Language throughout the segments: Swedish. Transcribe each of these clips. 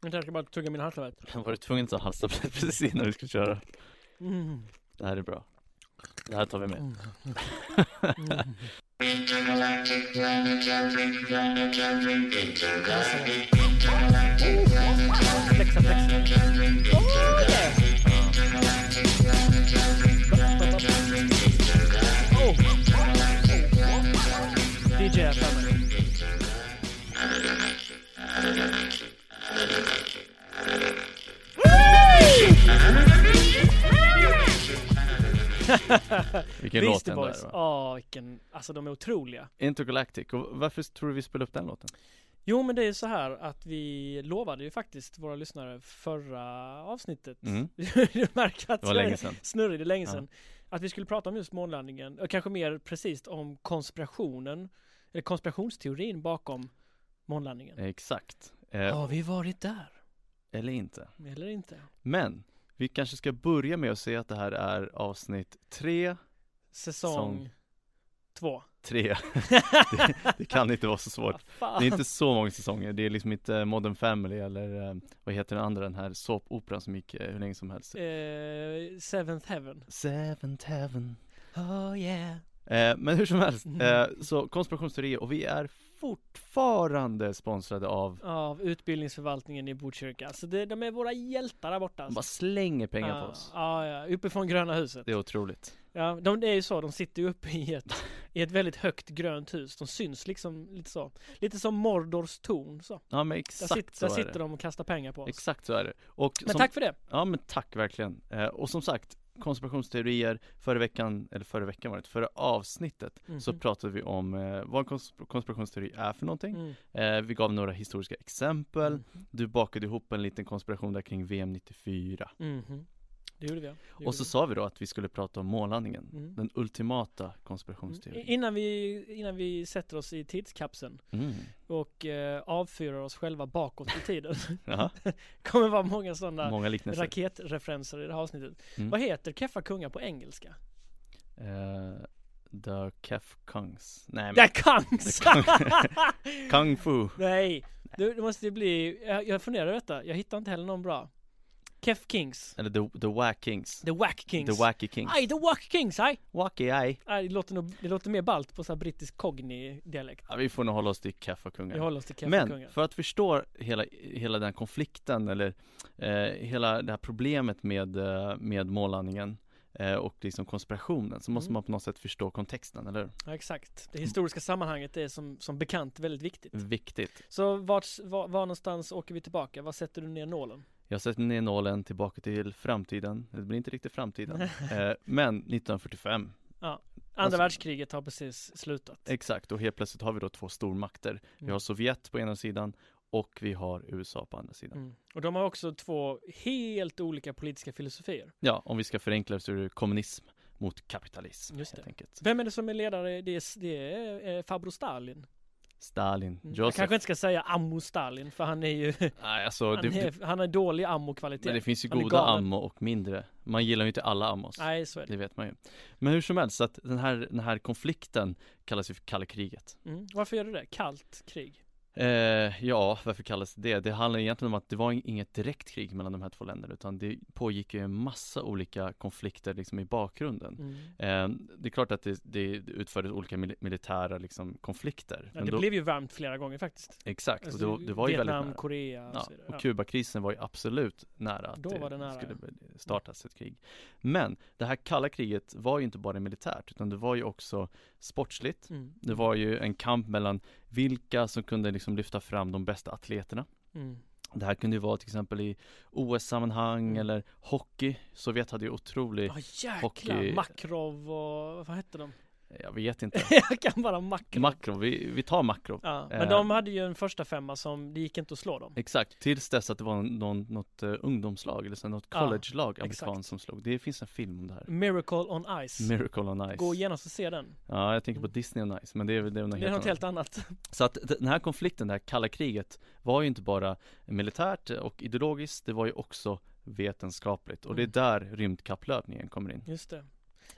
Jag ska bara tugga min halstablett. Var du tvungen att ta halstablett precis innan vi skulle köra? Mm. Det här är bra. Det här tar vi med. Mm. Flexa, flexa. Oh! DJ Vilken låt den där va? Ja, vilken, alltså de är otroliga. Intergalactic, och varför tror du vi spelar upp den låten? Jo men det är så här att vi lovade ju faktiskt våra lyssnare förra avsnittet Mm. Du märker att Det var länge sedan. snurrig, det är länge Ja. sedan Att vi skulle prata om just månlandningen, och kanske mer precis om konspirationen Eller konspirationsteorin bakom månlandningen Exakt. Eh, Har vi varit där? Eller inte. Eller inte? Men, vi kanske ska börja med att säga att det här är avsnitt tre, Säsong två tre. det, det kan inte vara så svårt. Fan? Det är inte så många säsonger, det är liksom inte Modern Family eller eh, vad heter den andra, den här såpoperan som gick eh, hur länge som helst. eh, Seventh Heaven Seventh Heaven. Oh yeah Eh, men hur som helst, Mm. eh, så konspirationsteorier och vi är fortfarande sponsrade av, Av utbildningsförvaltningen i Botkyrka Så det, de är våra hjältar där borta de alltså. bara slänger pengar ja, på oss. Ja, ja, uppifrån gröna huset Det är otroligt. Ja, de, det är ju så, de sitter ju uppe i ett, i ett väldigt högt grönt hus De syns liksom lite så Lite som Mordors torn så Ja men Där, exakt sit, så där är sitter det. de och kastar pengar på oss Exakt så är det. Och Men som, tack för det! Ja men tack verkligen. Eh, och som sagt, konspirationsteorier, förra veckan, eller förra veckan var det, förra avsnittet så Mhm. pratade vi om eh, vad konspirationsteori är för någonting. Mm. Eh, vi gav några historiska exempel. Mhm. Du bakade ihop en liten konspiration där kring VM 94. Det gjorde vi ja. Det gjorde Och så vi. sa vi då att vi skulle prata om månlandningen. Mm. Den ultimata konspirationsteorin. Innan vi, innan vi sätter oss i tidskapseln Mm. och eh, avfyrar oss själva bakåt i tiden kommer vara många sådana många liknelser. raketreferenser i det här avsnittet. Mm. Vad heter keffa kungar på engelska? Eh, the Kef Kungs. Nej men, Det är kangs! Kung- Kung Fu. Nej, det, det måste ju bli, jag, jag funderar över detta, jag hittar inte heller någon bra Kef Kings, Eller the, the Wack Kings. The Wack Kings The Wacky Kings. Aj, The Wack Kings, aj! Wacky aj. aj det, låter nog, det låter mer balt på så här brittisk cogni dialekt Ja, vi får nog hålla oss till Vi Keffa-kungar. håller oss till keffa Men kungar för att förstå hela, hela den konflikten eller eh, hela det här problemet med, eh, med månlandningen eh, och liksom konspirationen så måste Mm. man på något sätt förstå kontexten, eller hur? Ja exakt, det historiska sammanhanget är som, som bekant väldigt viktigt Viktigt. Så vart, var, var någonstans åker vi tillbaka? Var sätter du ner nålen? Jag sätter ner nålen tillbaka till framtiden. Det blir inte riktigt framtiden. eh, men 1945. Andra Alltså- världskriget har precis slutat Exakt, och helt plötsligt har vi då två stormakter. Vi Mm. har Sovjet på ena sidan och vi har USA på andra sidan. mm. Och de har också två helt olika politiska filosofier Ja, om vi ska förenkla så är det kommunism mot kapitalism. Just det. Vem är det som är ledare? Det är, det är eh, farbror Stalin Stalin, Mm. Jag Joseph. kanske inte ska säga ammo Stalin för han är ju Nej, alltså, han, det, är, han har dålig ammokvalitet men det finns ju Han är goda ammo och mindre. Man gillar ju inte alla ammos. Nej så är det Det vet man ju. Men hur som helst, så att den här, den här konflikten kallas ju för kalla kriget. mm. Varför gör du det? Kallt krig? Eh, ja, varför kallas det det? Det handlar egentligen om att det var inget direkt krig mellan de här två länderna utan det pågick ju en massa olika konflikter liksom i bakgrunden. Mm. Eh, det är klart att det, det utfördes olika mil- militära liksom konflikter. Ja, det blev ju varmt flera gånger faktiskt Exakt, Alltså, det, det var ju Vietnam, väldigt nära. Korea och Ja, så vidare och. Kubakrisen var ju absolut nära att Då var det nära, skulle startas ett krig. Men det här kalla kriget var ju inte bara militärt utan det var ju också sportsligt. Mm. Det var ju en kamp mellan vilka som kunde liksom lyfta fram de bästa atleterna. Mm. Det här kunde ju vara till exempel i OS-sammanhang Mm. eller hockey. Sovjet hade ju otrolig, Ja jäklar, hockey- Makrov och vad hette de? Jag vet inte. jag kan bara Makrov Makrov, vi, vi tar Makrov. Ja, men Eh. de hade ju en första femma som, det gick inte att slå dem Exakt, tills dess att det var någon, något uh, ungdomslag eller så, något Ja, college-lag exakt. amerikanskt som slog. Det finns en film om det här. Miracle on Ice Miracle on Ice. Gå genast och se den Ja, jag tänker på Disney on Ice, men det är det är något Det är helt något annat. helt annat Så att den här konflikten, det här kalla kriget, var ju inte bara militärt och ideologiskt, det var ju också vetenskapligt. Och det är Mm. där rymdkapplöpningen kommer in. Just det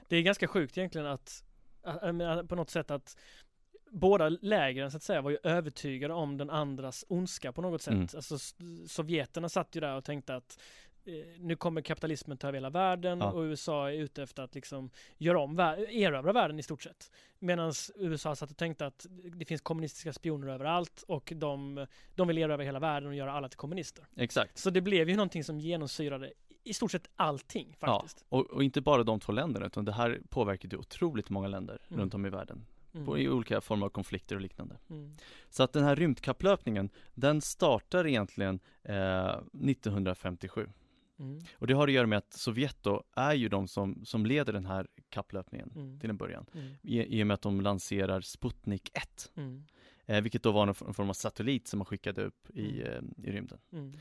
Det är ganska sjukt egentligen att, på något sätt att båda lägren så att säga var ju övertygade om den andras ondska på något sätt. Mm. Alltså sovjeterna satt ju där och tänkte att eh, nu kommer kapitalismen ta över hela världen Ja. och USA är ute efter att liksom göra om, erövra världen i stort sett. Medan USA satt och tänkte att det finns kommunistiska spioner överallt och de, de vill erövra hela världen och göra alla till kommunister. Exakt. Så det blev ju någonting som genomsyrade i stort sett allting faktiskt. Och, och inte bara de två länderna utan det här påverkade ju otroligt många länder Mm. runt om i världen. Mm. På, I olika former av konflikter och liknande. Mm. Så att den här rymdkapplöpningen, den startar egentligen eh, 1957. Mm. Och det har att göra med att Sovjet då är ju de som, som leder den här kapplöpningen Mm. till en början. Mm. I, I och med att de lanserar Sputnik 1. Mm. Eh, vilket då var någon form av satellit som man skickade upp i, eh, i rymden. Mm.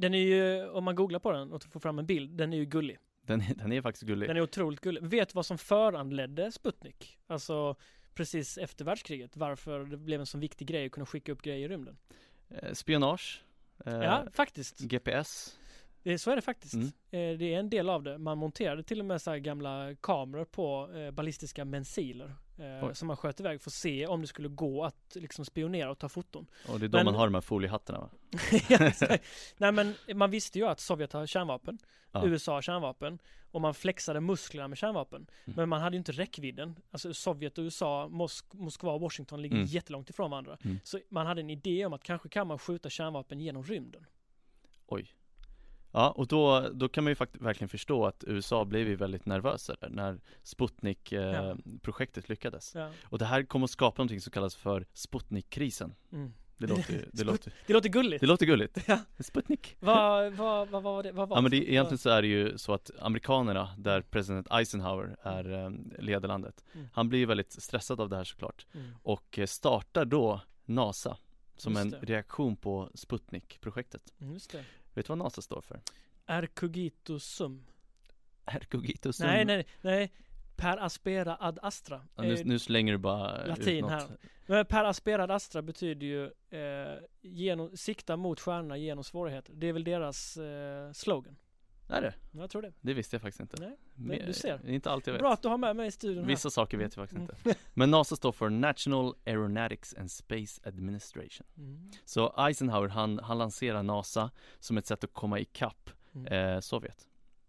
Den är ju, om man googlar på den och får fram en bild, den är ju gullig. Den, är- den är faktiskt gullig. Den är otroligt gullig. Vet du vad som föranledde Sputnik? Alltså precis efter världskriget, varför det blev en så viktig grej att kunna skicka upp grejer i rymden? Eh, spionage. Eh, Ja, faktiskt. GPS. Det, så är det faktiskt. Mm. Eh, det är en del av det. Man monterade till och med så här gamla kameror på eh, ballistiska missiler eh, som man sköt iväg för att se om det skulle gå att liksom spionera och ta foton. Och det är då Men- man har de här foliehattarna va? Ja. Nej men man visste ju att Sovjet har kärnvapen, Ja. USA har kärnvapen och man flexade musklerna med kärnvapen. Mm. Men man hade ju inte räckvidden. Alltså Sovjet och USA, Mosk Moskva och Washington ligger Mm. jättelångt ifrån varandra. Mm. Så man hade en idé om att kanske kan man skjuta kärnvapen genom rymden. Oj. Ja, och då, då kan man ju faktiskt verkligen förstå att USA blev ju väldigt nervösa där när Sputnik-projektet lyckades. Ja. Och det här kommer att skapa någonting som kallas för Sputnik-krisen. Mm. Det låter, det låter, Det låter gulligt. det låter gulligt. Ja. Sputnik. Vad, vad var det? Vad var Ja men det, egentligen så är det ju så att amerikanerna, där president Eisenhower är eh, leder landet, Mm. han blir ju väldigt stressad av det här såklart Mm. och eh, startar då NASA som en reaktion på Sputnik-projektet. Mm, Just det. Vet du vad NASA står för? Ercogito sum. Ercogito sum. Nej, nej, nej. Per aspera ad astra. Ja, nu, Eh, nu slänger du bara latin ut något. här. Men per aspera ad astra betyder ju eh, genom, sikta mot stjärnorna genom svårigheter. Det är väl deras eh, slogan. Är det? Jag tror det. Det visste jag faktiskt inte. Nej, Mer- du ser. Det är inte allt jag vet. Bra att du har med mig i studion här. Vissa saker vet jag faktiskt Mm. inte. Men NASA står för National Aeronautics and Space Administration. Mm. Så Eisenhower, han, han lanserar NASA som ett sätt att komma ikapp Mm. eh, Sovjet.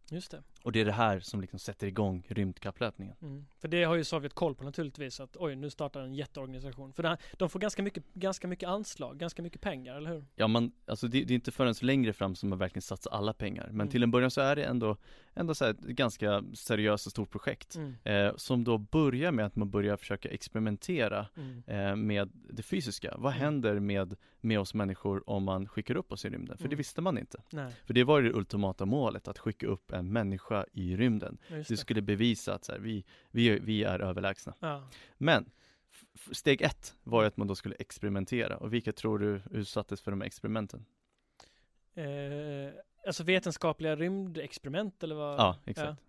Just det. Och det är det här som liksom sätter igång rymdkapplöpningen. Mm. För det har ju Sovjet koll på naturligtvis att oj nu startar en jätteorganisation. För här, de får ganska mycket, ganska mycket anslag, ganska mycket pengar, eller hur? Ja man, alltså det, det är inte förrän längre fram som man verkligen satsar alla pengar. Men Mm. till en början så är det ändå, ändå så här ett ganska seriöst och stort projekt. Mm. Eh, som då börjar med att man börjar försöka experimentera Mm. eh, med det fysiska. Vad Mm. händer med, med oss människor om man skickar upp oss i rymden? För det Mm. visste man inte. Nej, För det var ju det ultimata målet, att skicka upp en människa i rymden. ja, det. skulle bevisa att så här, vi, vi, vi är överlägsna. Ja. Men steg ett var ju att man då skulle experimentera. Och vilka tror du utsattes för de här experimenten? Eh, alltså vetenskapliga rymdexperiment eller vad? Ja, exakt.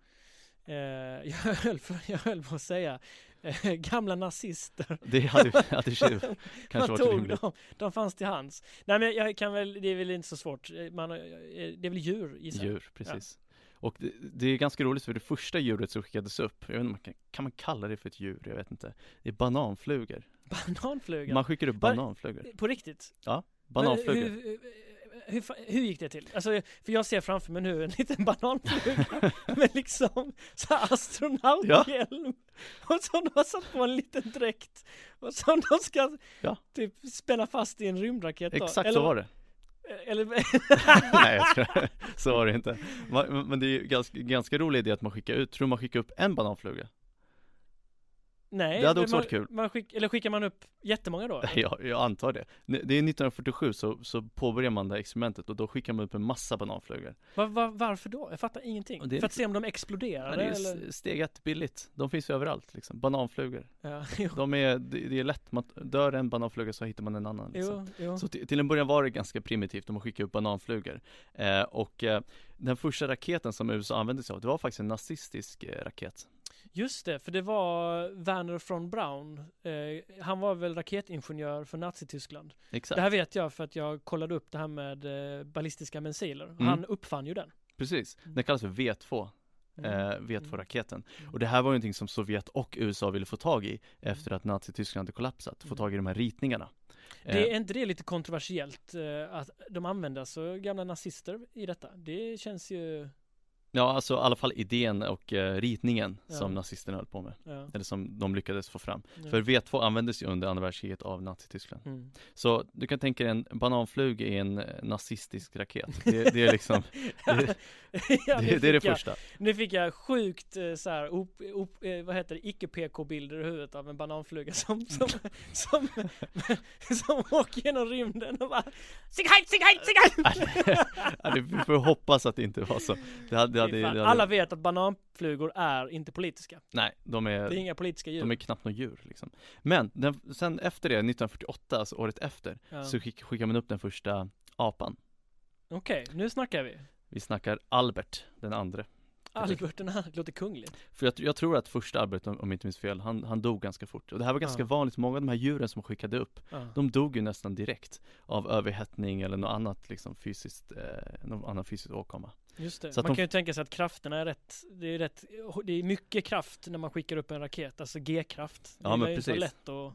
Eh, jag, höll för, jag höll på att säga eh, gamla nazister. Det hade, hade kanske varit rimligt. dem, de fanns till hands. Nej men jag kan väl, det är väl inte så svårt. Eh, Man, eh, det är väl djur gissar. Djur, precis. Och det, det är ganska roligt för det första djuret som skickades upp, jag vet inte, man kan, kan man kalla det för ett djur? Jag vet inte. Det är bananflugor. Bananfluga. Man skickar upp bananflugor. På riktigt? Bananflugor. Men Hur, hur, hur, hur gick det till? Alltså, för jag ser framför mig nu en liten bananfluga med liksom så här astronauthjälm och som de har satt på en liten dräkt och som de ska Ja. typ spänna fast i en rymdraket då. Exakt eller, så var det. Eller, Nej jag skojar. Så var det inte. Men det är ju ganska, ganska rolig idé att man skickar ut, tror man skickar upp en bananfluga? Nej, Det hade också man, varit kul. Man skick, eller skickar man upp jättemånga då? eller? Jag, antar det. Det är 1947 så, så påbörjar man det här experimentet och då skickar man upp en massa bananflugor. Va, va, varför då? Jag fattar ingenting. För att liksom- se om de exploderar Ja, det är eller? s- steg ett billigt. De finns ju överallt liksom. Bananflugor. Ja, De är, det är lätt, man dör en bananfluga så hittar man en annan liksom. jo, jo. Så till, till en början var det ganska primitivt, de skickade upp bananflugor. Eh, och eh, den första raketen som USA använde sig av, det var faktiskt en nazistisk eh, raket. Just det, för det var Werner von Braun. Eh, han var väl raketingenjör för Nazityskland. Exakt, Det här vet jag för att jag kollade upp det här med eh, ballistiska missiler. Mm. Han uppfann ju den. precis. Mm. Den kallas för V2. eh, Mm. V2-raketen. Mm. Och det här var ju någonting som Sovjet och USA ville få tag i efter att Nazityskland hade kollapsat, få Mm. tag i de här ritningarna. Det Eh, är inte det lite kontroversiellt eh, att de använder så gamla nazister i detta? Det känns ju, Ja, alltså i alla fall idén och eh, ritningen Ja. som nazisterna höll på med. ja. Eller som de lyckades få fram. ja. För V2 användes ju under andra världskriget av Nazityskland. Mm. Så du kan tänka dig en bananfluga i en eh, nazistisk raket. Det, det är liksom, det, det, det är det jag- första. Nu fick jag sjukt eh, så här, op, op, eh, vad heter det, icke-PK-bilder i huvudet av en bananfluga som, som, som, som åker genom rymden och bara Sig hej, sig hej, sig hej! vi får hoppas att det inte var så. Det hade, det Fy det Alla vet att bananflugor är inte politiska. Nej, de är, Det är inga politiska djur. de är knappt några djur liksom. Men den, sen efter det, 1948, alltså året efter, Ja. så skick, skickar man upp den första apan. Okej, nu snackar vi. Vi snackar Albert, den andre. Albert den här låter kungligt. För jag, jag tror att första Albert, om, om jag inte minns fel, han, han dog ganska fort. Och det här var ganska Ja. vanligt, många av de här djuren som man skickade upp, Ja. de dog ju nästan direkt av överhettning eller något annat liksom fysiskt, eh, någon annan fysisk åkomma. Just det. Så man de- kan ju tänka sig att krafterna är rätt, det är rätt, det är mycket kraft när man skickar upp en raket, alltså G-kraft. Ja, men precis. lätt att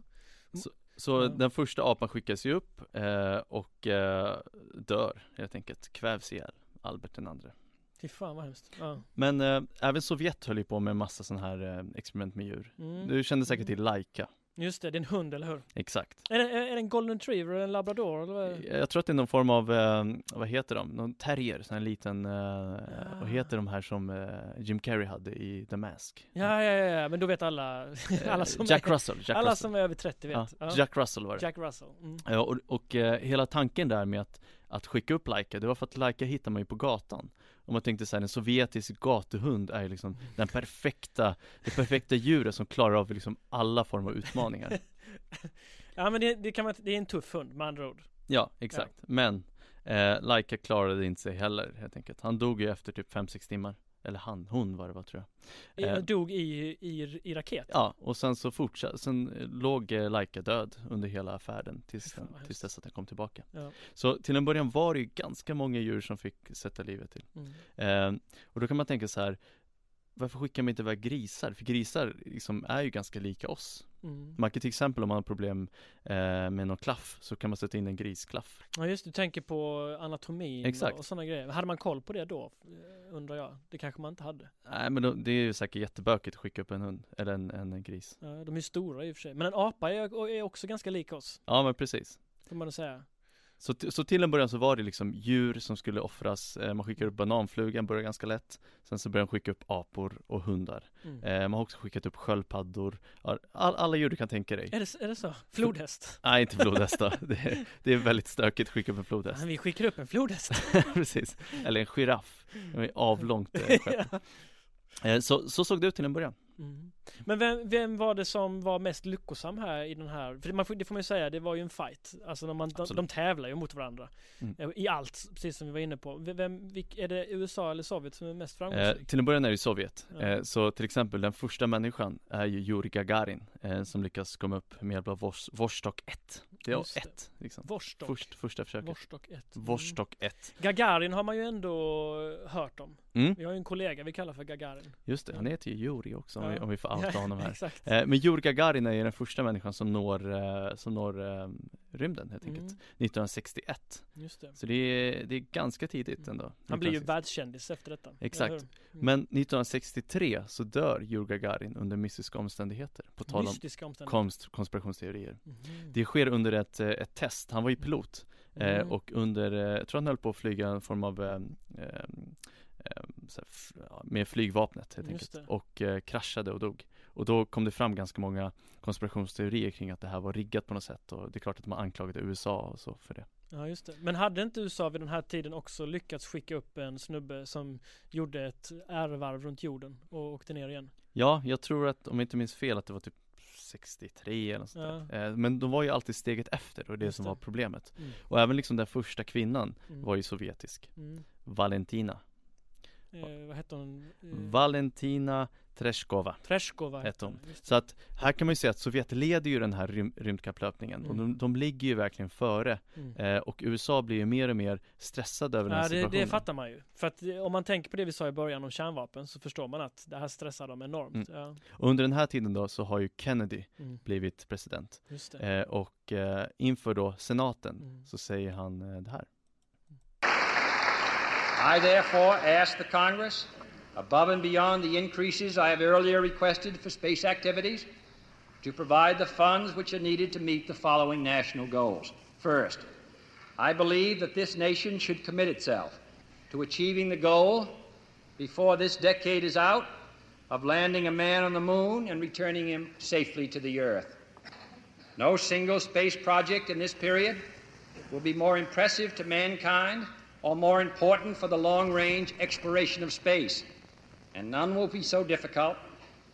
Så Ja. den första apan skickas ju upp eh, och eh, dör helt enkelt, kvävs ihjäl, Albert den andre. Fy fan vad hemskt. Ja. Men eh, även Sovjet höll ju på med massa sådana här eh, experiment med djur. Mm. Du kände säkert till Laika, Just det, det är en hund, eller hur? exakt. Är det, är det en golden retriever eller en labrador eller vad? Jag tror att det är någon form av, eh, vad heter de? Någon terrier, sån här liten, eh, vad heter de här som eh, Jim Carrey hade i The Mask? Ja, ja, ja, ja, men då vet alla, alla som, Jack är, Russell, Jack alla Russell. som är över 30 vet. ja, Ja. Jack Russell var det. Jack Russell. Mm. Ja, och, och hela tanken där med att, att skicka upp Laika, det var för att Laika hittar man ju på gatan. Och man tänkte så här, en sovjetisk gatuhund är ju liksom den perfekta, det perfekta djuret som klarar av liksom alla former av utmaningar. Ja men det, det kan man, det är en tuff hund med andra ord. Ja, exakt. Men eh, Laika klarade inte sig heller helt enkelt. Han dog ju efter typ 5-6 timmar. Eller han, hon var det va tror jag. Jag Eh. dog i, i, i raket. Ja, och sen så fortsatte, sen eh, låg eh, Laika död under hela färden tills, den, tills dess att den kom tillbaka. Ja. Så till en början var det ju ganska många djur som fick sätta livet till. Mm. Eh, och då kan man tänka så här varför skickar man inte iväg grisar? För grisar liksom är ju ganska lika oss. Mm. Man kan till exempel om man har problem eh, med någon klaff så kan man sätta in en grisklaff. Ja just du tänker på anatomin Exakt. och sådana grejer. Hade man koll på det då? eh, Undrar jag. Det kanske man inte hade. Nej men då, det är ju säkert jättebökigt att skicka upp en hund eller en, en, en gris. Ja, de är stora i och för sig. Men en apa är, är också ganska lik oss. Ja men precis. Får man säga. Så, så till en början så var det liksom djur som skulle offras, eh, man skickar upp bananflugan, börjar ganska lätt Sen så började man skicka upp apor och hundar Mm. eh, Man har också skickat upp sköldpaddor, all, alla djur du kan tänka dig Är, det, är det så? Flodhäst? Nej inte flodhästar, det, är- det är väldigt stökigt att skicka upp en flodhäst Men vi skickar upp en flodhäst. Precis, eller en giraff, de är avlångt eh, skepp. ja. så, så såg det ut till en början mm. Men vem, vem var det som var mest lyckosam här i den här? För man får, det får man ju säga, det var ju en fight. Alltså när man, de, de tävlar ju mot varandra. Mm. Eh, I allt, precis som vi var inne på. Vem- vilk, är det USA eller Sovjet som är mest eh, framgångsrik? Till en början är det Sovjet, Ja. eh, så till exempel den första människan är ju Yuri Gagarin eh, Som lyckas komma upp med hjälp av Vos- Vostok 1 Det det. ett liksom Vostok. Först, första försöket Vostok 1. Mm. Vostok 1 Gagarin har man ju ändå hört om. mm, Vi har ju en kollega vi kallar för Gagarin. Just det, han heter ju Yuri också om, Ja. vi, om vi får outa honom här eh, Men Yuri Gagarin är ju den första människan som når, eh, som når eh, rymden helt enkelt Mm, 1961 just det. Så det är, det är ganska tidigt Mm. ändå Han blir ju 1960. världskändis efter detta. Exakt. Mm. Men 1963 så dör Yuri Gagarin under mystiska omständigheter På tal om Mystiska omständigheter. konst, konspirationsteorier Mhm. Det sker under ett, eh, ett test, han var ju pilot eh, Mm. och under, eh, jag tror han höll på att flyga en form av eh, med flygvapnet helt Just enkelt det. och eh, kraschade och dog och då kom det fram ganska många konspirationsteorier kring att det här var riggat på något sätt och det är klart att man anklagade USA och så för det Ja just det. Men hade inte USA vid den här tiden också lyckats skicka upp en snubbe som gjorde ett ärevarv runt jorden och åkte ner igen? Ja, jag tror att om jag inte minns fel att det var typ 63 eller något sånt där. Eh, Men de var ju alltid steget efter och det Just som det. var problemet Mm. och även liksom den första kvinnan Mm. var ju sovjetisk Mm. Valentina Eh, vad hette hon? Eh, Valentina Tereshkova Treskova hette hon. Så att här kan man ju säga att Sovjet leder ju den här rym rymdkapplöpningen och Mm. de, de ligger ju verkligen före Mm. eh, och USA blir ju mer och mer stressade över den Ja, här det, situationen. det fattar man ju. För att eh, om man tänker på det vi sa i början om kärnvapen så förstår man att det här stressar dem enormt. Ja, Och under den här tiden då så har ju Kennedy mm, blivit president eh, och eh, inför då senaten Mm. så säger han eh, det här. I therefore ask the Congress, above and beyond the increases I have earlier requested for space activities, to provide the funds which are needed to meet the following national goals. First, I believe that this nation should commit itself to achieving the goal before this decade is out of landing a man on the moon and returning him safely to the earth. No single space project in this period will be more impressive to mankind or more important for the long range exploration of space, and none will be so difficult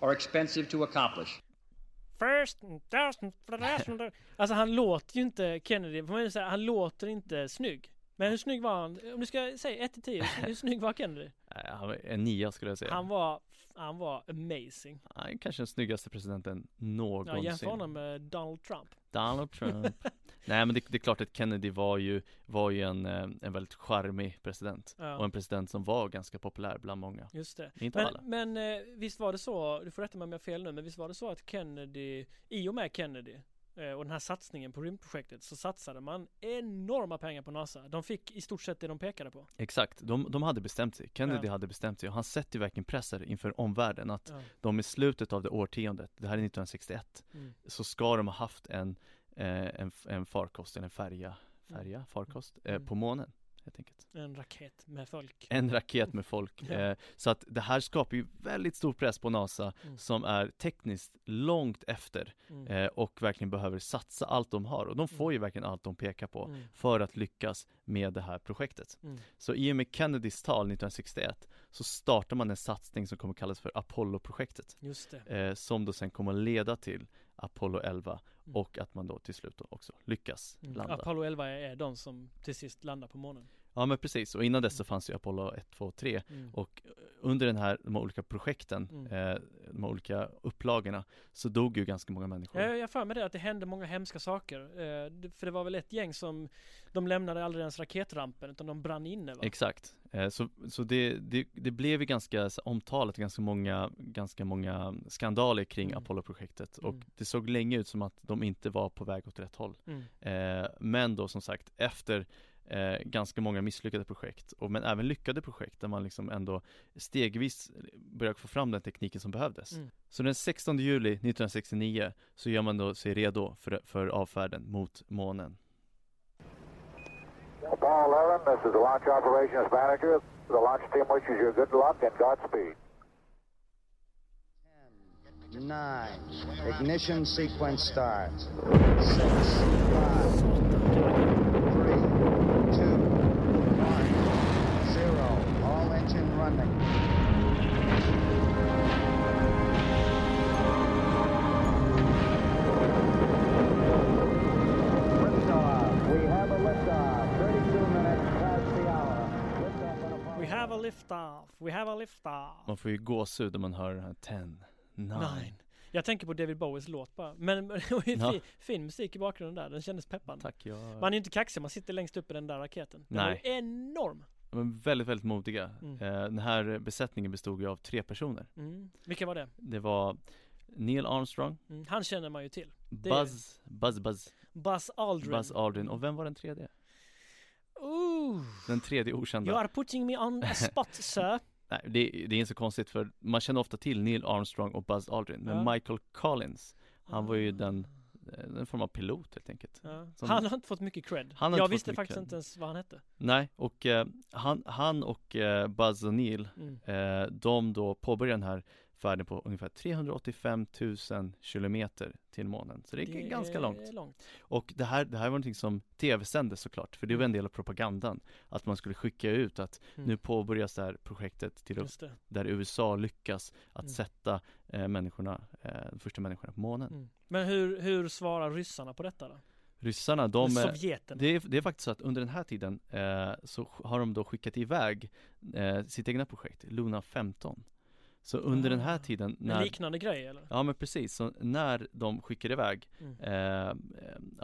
or expensive to accomplish. First. Alltså han låter ju inte Kennedy, säga, han låter inte snygg. Men hur snygg var han? Om du ska säga 1 till 10, hur snygg var Kennedy? Han en nia skulle jag säga. Han var, han var amazing. Han är kanske den snyggaste presidenten Ja, någonsin. jämför honom med Donald Trump. Donald Trump. Nej men det, det är klart att Kennedy var ju, var ju en, eh, en väldigt charmig president. Ja. Och en president som var ganska populär bland många. Just det. Inte Men, alla. men eh, visst var det så, du får rätta mig om jag har fel nu, men visst var det så att Kennedy, i och med Kennedy och den här satsningen på rymdprojektet så satsade man enorma pengar på NASA. De fick i stort sett det de pekade på. Exakt, de, de hade bestämt sig. Kennedy Ja. hade bestämt sig och han sätter verkligen presser inför omvärlden att Ja. de i slutet av det årtiondet, det här är 1961, Mm. så ska de ha haft en, eh, en, en farkost, eller en färja, färja, farkost, eh, Mm. på månen helt enkelt. En raket med folk. En raket med folk. Ja. Eh, så att det här skapar ju väldigt stor press på NASA Mm. som är tekniskt långt efter Mm. eh, och verkligen behöver satsa allt de har och de får Mm. ju verkligen allt de pekar på Mm. för att lyckas med det här projektet. Mm. Så i och med Kennedys tal 1961 så startar man en satsning som kommer kallas för Apollo-projektet Just det. eh, som då sen kommer leda till Apollo 11 Mm. och att man då till slut då också lyckas Mm. landa. Apollo 11 är, är de som till sist landar på månen. Ja men precis, och innan dess så fanns ju Apollo 1, 2 och 3 Mm. och eh, under den här, de här olika projekten, Mm. eh, de här olika upplagorna så dog ju ganska många människor. Jag, jag för mig det att det hände många hemska saker. Eh, för det var väl ett gäng som, de lämnade aldrig ens raketrampen utan de brann inne va? Exakt, eh, så, så det, det, det blev ju ganska omtalat, ganska många, ganska många skandaler kring Mm. Apollo-projektet och Mm. det såg länge ut som att de inte var på väg åt rätt håll. Mm. Eh, men då som sagt, efter eh, ganska många misslyckade projekt, och, men även lyckade projekt där man liksom ändå stegvis började få fram den tekniken som behövdes. Mm. Så den 16 juli 1969 så gör man då sig redo för, för avfärden mot månen. Apollo 11, this is the launch operations manager. The launch team wishes you good luck and Godspeed. nine. Ignition sequence starts. Six, five, lift-off, we have a lift-off. Man får ju gåshud när man hör den här 10, 9. Nine. Jag tänker på David Bowies låt bara. Men men det var ju Ja. fin, fin musik i bakgrunden där, den kändes peppande. Tack, jag... Man är ju inte kaxig, man sitter längst upp i den där raketen. Den Nej. var enorm. Är väldigt, väldigt modiga. Mm. Eh, den här besättningen bestod ju av tre personer. Mm. Vilka var det? Det var Neil Armstrong, Mm. Han känner man ju till. Det- Buzz, Buzz, Buzz, Buzz Aldrin. Buzz Aldrin och vem var den tredje? Ooh, Den tredje okända. you are putting me on a spot sir. Nej, det, det är inte så konstigt för man känner ofta till Neil Armstrong och Buzz Aldrin, men Ja. Michael Collins, han var ju den, eh, en form av pilot helt enkelt. Ja. Som- Han har inte fått mycket cred. Jag visste faktiskt inte ens vad han hette. Nej, och eh, han, han och eh, Buzz och Neil, Mm. eh, de då påbörjar den här färden på ungefär 385 000 kilometer till månen. Så det är ganska långt. är långt. Och det här, det här var någonting som tv-sändes såklart, för det var en del av propagandan. Att man skulle skicka ut att Mm. nu påbörjas det här projektet till det. där USA lyckas att Mm. sätta eh, människorna, eh, de första människorna på månen. Mm. Men hur, hur svarar ryssarna på detta då? Ryssarna, de, Sovjeten. det är, det är faktiskt så att under den här tiden eh, så har de då skickat iväg eh, sitt egna projekt, Luna 15 Så under den här Ah. tiden En när liknande grej eller? Ja men precis, så när de skickar iväg Mm. eh,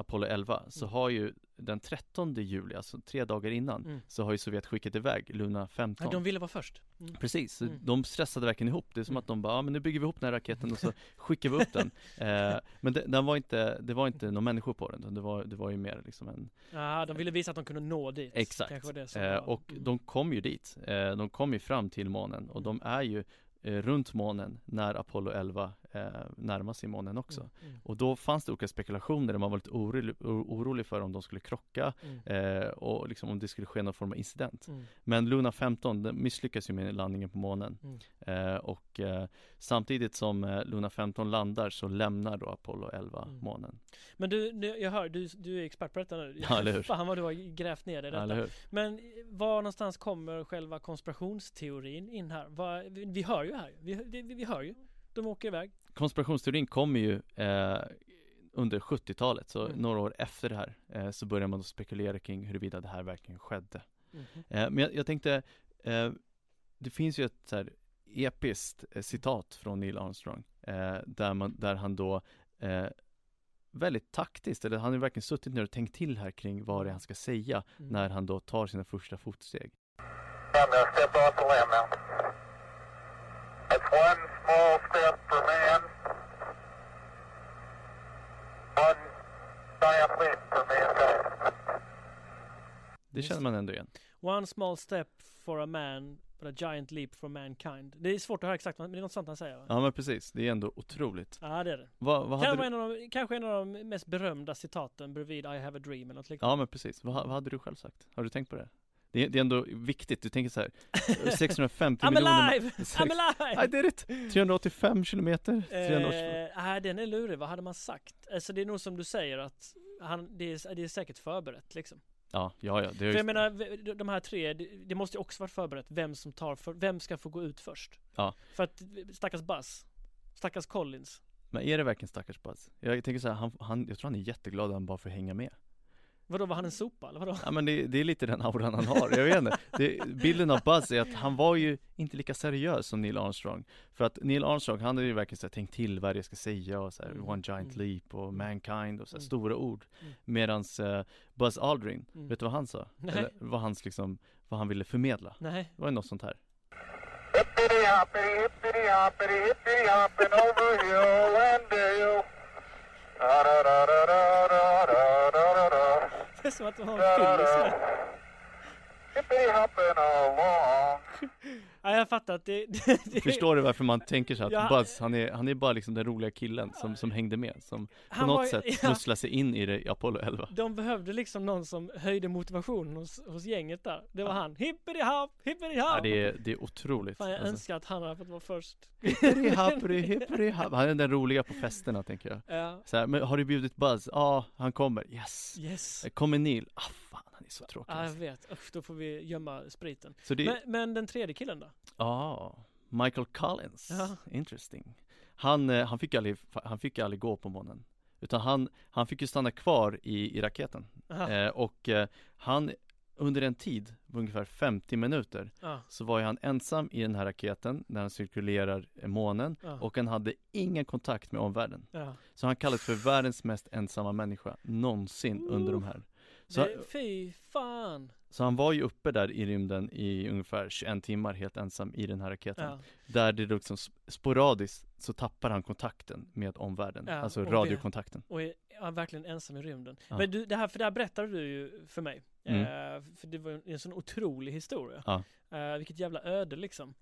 Apollo 11 så Mm. har ju den 13 juli, alltså tre dagar innan Mm. Så har ju Sovjet skickat iväg Luna 15 Ja, de ville vara först. Mm. Precis, Mm. de stressade verkligen ihop det är som Mm. att de bara, ja men nu bygger vi ihop den här raketen och så skickar vi upp den eh, Men det, den var inte, det var inte några människor på den, det var, det var ju mer liksom en Ja, de ville visa att de kunde nå dit. Exakt, eh, och de kom ju dit, eh, de kom ju fram till månen och de är ju Eh, runt månen när Apollo 11 eh, närmar sig månen också Mm, mm, Och då fanns det olika spekulationer, man var lite orolig, orolig för om de skulle krocka mm, eh, och liksom om det skulle ske någon form av incident mm. Men Luna 15 den misslyckas ju med landningen på månen Mm. eh, och eh, samtidigt som eh, Luna 15 landar så lämnar då Apollo 11 Mm. månen Men du, jag hör, du, du är expert på detta nu. Ja, eller hur? Fan vad du har grävt ner dig i Ja, detta. hur? Men var någonstans kommer själva konspirationsteorin in här? Vad- vi, vi hör ju här, vi, vi, vi hör ju. De åker iväg. Konspirationsteorin kommer ju eh, under 70-talet, så Mm. några år efter det här eh, så börjar man då spekulera kring huruvida det här verkligen skedde Mhm. eh, Men jag, jag tänkte, eh, det finns ju ett så här episkt eh, citat från Neil Armstrong eh, där, man, där han då eh, väldigt taktiskt, eller han har verkligen suttit ner och tänkt till här kring vad det är han ska säga Mm. när han då tar sina första fotsteg I'm gonna step off the limb now. One small step for man, one giant leap for mankind. Det känner man ändå igen One small step for a man, but a giant leap for mankind. Det är svårt att höra exakt, men det är något sånt han säger va? Ja men precis, det är ändå otroligt Ja det är det. Vad, vad hade Kanske du... en, av de, kanske en av de mest berömda citaten bredvid I have a dream eller något liknande. Ja men precis, vad, vad hade du själv sagt? Har du tänkt på det? Det är, det är ändå viktigt, du tänker så här 650 I'm miljoner alive! I'm alive! I did it! 385 kilometer, 380 Eh, nej den är lurig, vad hade man sagt? Alltså det är nog som du säger att han, det, är, det är säkert förberett liksom. Ja, ja, ja, det För jag menar, de här tre, det, det måste ju också varit förberett vem som tar, för, vem ska få gå ut först? Ja. För att, stackars Buzz, stackars Collins. Men är det verkligen stackars Buzz? Jag tänker så här, han, han, jag tror han är jätteglad att han bara får hänga med Vadå, var han en sopa eller vadå? Ja men det, det är lite den auran han har, jag vet inte. Det, bilden av Buzz är att han var ju inte lika seriös som Neil Armstrong. För att Neil Armstrong, han hade ju verkligen så här, tänkt till vad jag ska säga och så här, mm. One Giant mm. Leap och mm. Mankind och så här, mm. stora ord. Mm. Medans uh, Buzz Aldrin, mm. vet du vad han sa? Nej. Eller vad hans liksom, vad han ville förmedla? Nej. Det var ju något sånt här. Hippity hoppity, hippity hoppity, hippity hoppin' over hill and dale. Da, da, da, です松本君でした。Ja, jag fattar att det, det, det Förstår du varför man tänker så att Ja. Buzz, han är, han är bara liksom den roliga killen som, som hängde med Som på Han något var- sätt ja. snusslar sig in i det i Apollo 11 De behövde liksom någon som höjde motivationen hos, hos gänget där. Det var han. Hippity hopp, hippity hopp. Ja det är, det är otroligt Fan jag Alltså, önskar att han hade fått vara först. Hippity happity, hippity happ. Han är den roliga på festerna tänker jag Ja, så här, men har du bjudit Buzz? Ja, han kommer, yes yes. Kommer Neil? Ah fan, han är så tråkig Ja, jag alltså. vet. Usch, då får vi gömma spriten. Det, Men, men den tredje killen då? ja, Michael Collins, Ja. interesting han, eh, han, fick aldrig, han fick aldrig gå på månen Utan han, han fick ju stanna kvar i, i raketen eh, Och eh, han, under en tid, ungefär 50 minuter Ja, Så var ju han ensam i den här raketen när han cirkulerar månen ja, Och han hade ingen kontakt med omvärlden ja. Så han kallas för världens mest ensamma människa någonsin under de här så, Det, fy fan. så han var ju uppe där i rymden i ungefär 21 timmar helt ensam i den här raketen Ja. Där det liksom sp- sporadiskt så tappar han kontakten med omvärlden, Ja, alltså och radiokontakten Och är ja, verkligen ensam i rymden. Ja. Men du, det här, för det här berättade du ju för mig. Mm. Eh, för det var en sån otrolig historia. Eh, vilket jävla öde liksom.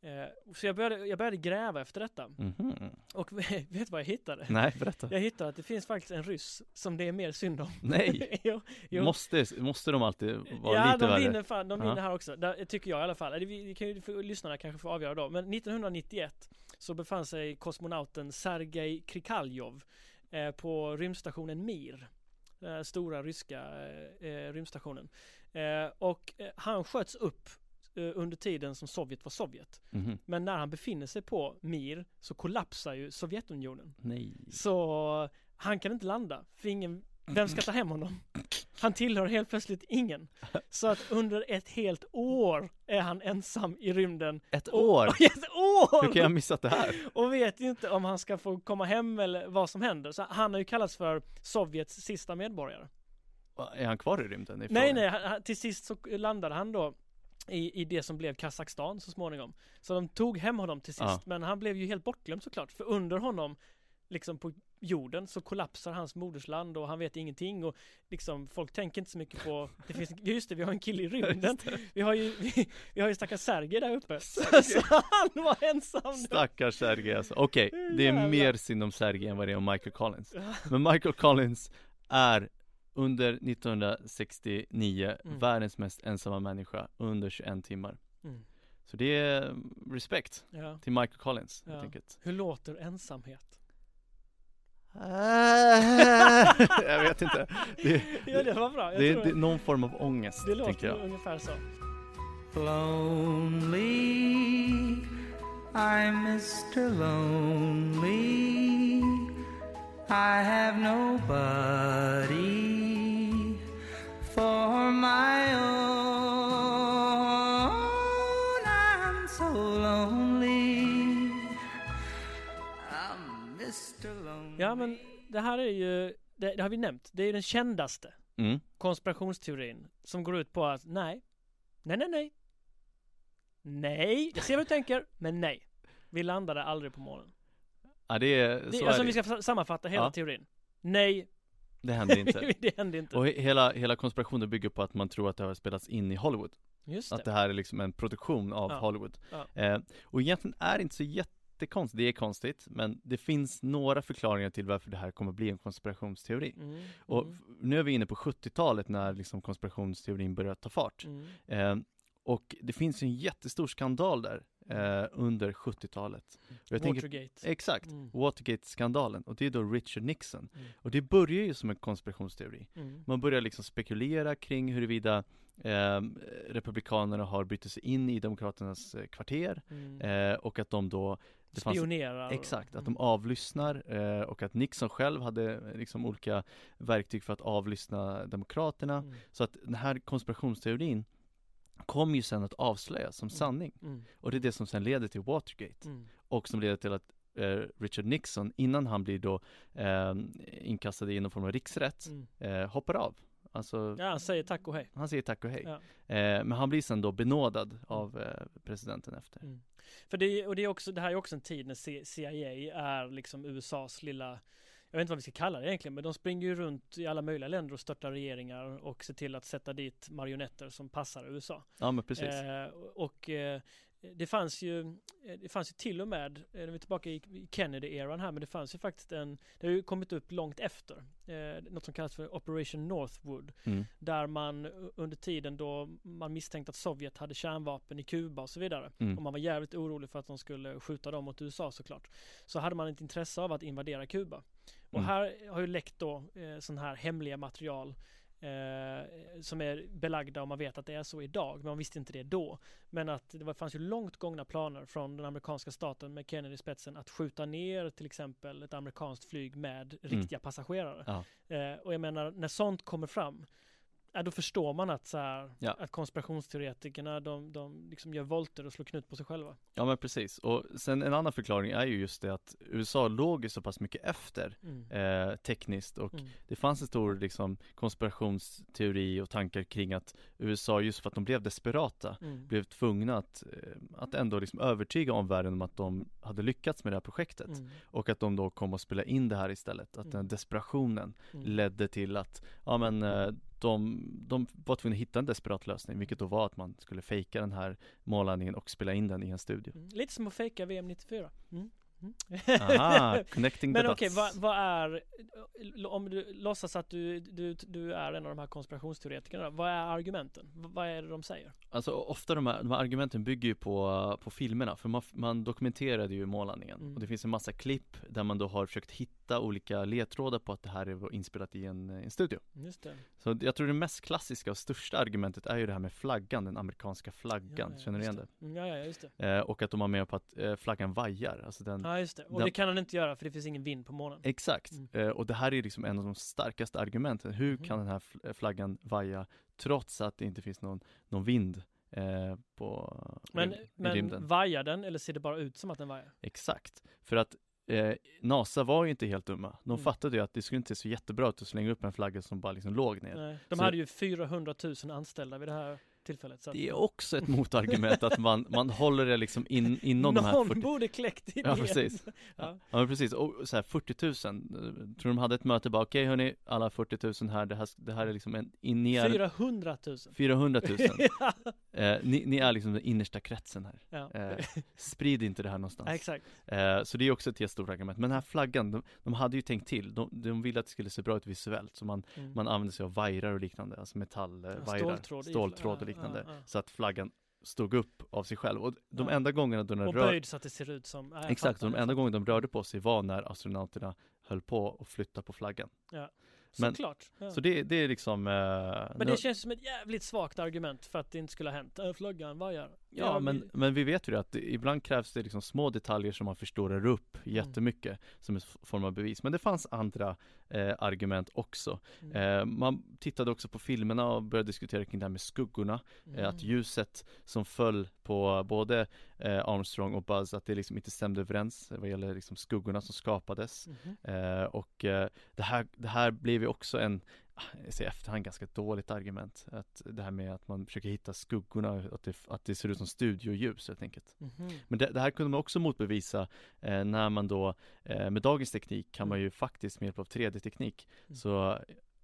Eh, så jag började, jag började gräva efter detta. Mhm. Och vet du vad jag hittade? Nej, berätta Jag hittade att det finns faktiskt en ryss som det är mer synd om. Nej, jo, jo. måste, måste de alltid vara ja, lite de värre? vinner fan, de Ja. vinner här också. Där, tycker jag i alla fall. Vi, vi kan ju, för, lyssnarna kanske få avgöra då. Men 1991 så befann sig kosmonauten Sergej Krikaljov eh, på rymdstationen Mir. Den stora ryska eh, eh, rymdstationen. Eh, och eh, han sköts upp under tiden som Sovjet var Sovjet. Mhm. Men när han befinner sig på Mir så kollapsar ju Sovjetunionen. Nej Så han kan inte landa, för ingen Vem ska ta hem honom? Han tillhör helt plötsligt ingen. Så att under ett helt år är han ensam i rymden. Ett Och- år? Ett år! Hur kan jag ha missat det här? Och vet inte om han ska få komma hem eller vad som händer. Så han har ju kallats för Sovjets sista medborgare. Är han kvar i rymden? Är Nej, nej, han- till sist så landade han då i, i det som blev Kazakstan så småningom. Så de tog hem honom till sist, Ja. men han blev ju helt bortglömd såklart. För under honom, liksom på jorden, så kollapsar hans modersland och han vet ingenting och liksom folk tänker inte så mycket på, det finns, just det, vi har en kille i rymden. Vi har ju, vi, vi har ju stackars Sergej där uppe. Så, så han var ensam. då. Stackars Sergej alltså. Okej, det är Jävlar. mer synd om Sergej än vad det är om Michael Collins. Men Michael Collins är under 1969 Mm. världens mest ensamma människa under 21 timmar. Mm. Så det är mm, respekt Ja. till Michael Collins Ja. helt enkelt. Hur låter ensamhet? jag vet inte. Det, Ja det var bra, jag det, det är någon form av ångest, det låter jag. ungefär så. Lonely, I'm Mr. Lonely. I have nobody for my own. I'm so lonely. I'm Mr. Lonely. Ja men det här är ju, det, det har vi nämnt, det är ju den kändaste Mm. konspirationsteorin som går ut på att nej, nej, nej, nej, nej, jag ser vad du tänker, men nej, vi landade aldrig på månen. Ja, det är, Det, så alltså är vi det. ska sammanfatta hela Ja. teorin. Nej, Det händer inte. det hände inte. Och he- hela, hela konspirationen bygger på att man tror att det har spelats in i Hollywood. Just Att det. det här är liksom en produktion av Ja. Hollywood. Ja. Eh, och egentligen är det inte så jättekonstigt, det är konstigt, men det finns några förklaringar till varför det här kommer bli en konspirationsteori. Mm, Och mm, nu är vi inne på 70-talet när liksom konspirationsteorin börjar ta fart. mm. Eh, och det finns ju en jättestor skandal där eh, under 70-talet. Och jag tänker- Watergate. Exakt, Mm. Watergate-skandalen. Och det är då Richard Nixon. Mm. Och det börjar ju som en konspirationsteori. Mm. Man börjar liksom spekulera kring huruvida eh, Republikanerna har brutit sig in i Demokraternas eh, kvarter Mm. eh, och att de då det fanns- Spionerar. Exakt, att Mm. de avlyssnar eh, och att Nixon själv hade eh, liksom olika verktyg för att avlyssna Demokraterna. Mm. Så att den här konspirationsteorin kom ju sen att avslöjas som sanning. Mm. Och det är det som sen leder till Watergate Mm. och som leder till att eh, Richard Nixon, innan han blir då eh, inkastad i någon form av riksrätt, Mm. eh, hoppar av. Alltså, Ja, han säger tack och hej. han säger tack och hej. Ja. Eh, men han blir sen då benådad av eh, presidenten efter. Mm. För det, och det, är också, det här är också en tid när CIA är liksom USAs lilla jag vet inte vad vi ska kalla det egentligen, men de springer ju runt i alla möjliga länder och störtar regeringar och ser till att sätta dit marionetter som passar USA. Ja men precis. Eh, och eh, det fanns ju, eh, det fanns ju till och med, eh, vi är tillbaka i Kennedy-eran här, men det fanns ju faktiskt en, det har ju kommit upp långt efter, eh, något som kallas för Operation Northwood, Mm. där man under tiden då man misstänkte att Sovjet hade kärnvapen i Kuba och så vidare, Mm. och man var jävligt orolig för att de skulle skjuta dem mot USA såklart, så hade man ett intresse av att invadera Kuba. Och Mm. här har ju läckt då eh, sån här hemliga material eh, som är belagda och man vet att det är så idag, men man visste inte det då. Men att det var, fanns ju långt gångna planer från den amerikanska staten med Kennedy i spetsen att skjuta ner till exempel ett amerikanskt flyg med Mm. riktiga passagerare. Ja. Eh, och jag menar, när sånt kommer fram, ja, då förstår man att, så här, Ja. att konspirationsteoretikerna de, de liksom gör volter och slår knut på sig själva. Ja men precis. Och sen en annan förklaring är ju just det att USA låg ju så pass mycket efter Mm. eh, tekniskt och Mm. det fanns en stor liksom konspirationsteori och tankar kring att USA just för att de blev desperata Mm. blev tvungna att, eh, att ändå liksom övertyga omvärlden om att de hade lyckats med det här projektet Mm. och att de då kom att spela in det här istället. Att den Mm. desperationen Mm. ledde till att, ja men eh, de, de var tvungna att hitta en desperat lösning, vilket då var att man skulle fejka den här mållandningen och spela in den i en studio. Mm. Lite som att fejka VM 94. Mm. Mm. Aha, connecting the Men okej, dots. vad, vad är, om du låtsas att du, du, du är en av de här konspirationsteoretikerna, vad är argumenten? Vad är det de säger? Alltså ofta de här, de här argumenten bygger ju på, på filmerna, för man, man dokumenterade ju mållandningen Mm. och det finns en massa klipp där man då har försökt hitta olika ledtrådar på att det här är inspelat i en, en studio. Just det. Så jag tror det mest klassiska och största argumentet är ju det här med flaggan, den amerikanska flaggan, Ja, ja, känner du igen det? Mm, Ja, ja, just det. Eh, och att de har med på att eh, flaggan vajar, alltså den, Ja just det, och Den- det kan han inte göra för det finns ingen vind på månen Exakt, Mm. eh, och det här är liksom en av de starkaste argumenten. Hur Mhm. kan den här fl- flaggan vaja trots att det inte finns någon, någon vind eh, på Men, i, i men rymden? vajar den eller ser det bara ut som att den vajar? Exakt, för att eh, NASA var ju inte helt dumma. De Mm. fattade ju att det skulle inte se så jättebra ut att slänga upp en flagga som bara liksom låg ner. Nej. De Så- hade ju 400 000 anställda vid det här tillfället så att- Det är också ett motargument att man, man håller det liksom in, inom de här Någon 40 borde kläckt idén Ja, precis. Ja. Ja, precis, och så här 40 000, eh, tror de hade ett möte bara, okej hörni, alla 40 000 här, det här, det här är liksom en, in, ni är 400 000 400 000 ja. eh, ni, ni är liksom den innersta kretsen här ja. eh, Sprid inte det här någonstans exakt eh, Så det är också ett jättestort argument, men den här flaggan, de, de hade ju tänkt till, de, de ville att det skulle se bra ut visuellt, så man, Mm. man använde sig av vajrar och liknande, alltså metallvajrar, ståltråd i- ståltråd ja, och liknande, ja, ja. så att flaggan stod upp av sig själv, och de Ja. enda gångerna då den Och rör böjd så att det ser ut som ja, jag Exakt, de enda gången de rörde på sig var när astronauterna höll på att flytta på flaggan. men- Såklart ja. Så det, det är liksom... Eh, Men nu- det känns som ett jävligt svagt argument för att det inte skulle ha hänt äh, Flaggan vajar Ja, men, vi- men vi vet ju det att ibland krävs det liksom små detaljer som man förstorar upp Mm. jättemycket som en form av bevis. Men det fanns andra eh, argument också. Mm. Eh, man tittade också på filmerna och började diskutera kring det här med skuggorna. Eh, att Mm. ljuset som föll på både eh, Armstrong och Buzz, att det liksom inte stämde överens vad gäller liksom skuggorna som skapades. Mhm. Eh, och eh, det, här, det här blev ju också en, i efterhand, ganska dåligt argument. Att det här med att man försöker hitta skuggorna, att det, att det ser ut som studioljus helt enkelt. Mhm. Men det, det här kunde man också motbevisa eh, när man då, eh, med dagens teknik kan man ju faktiskt med hjälp av 3D-teknik, Mm. så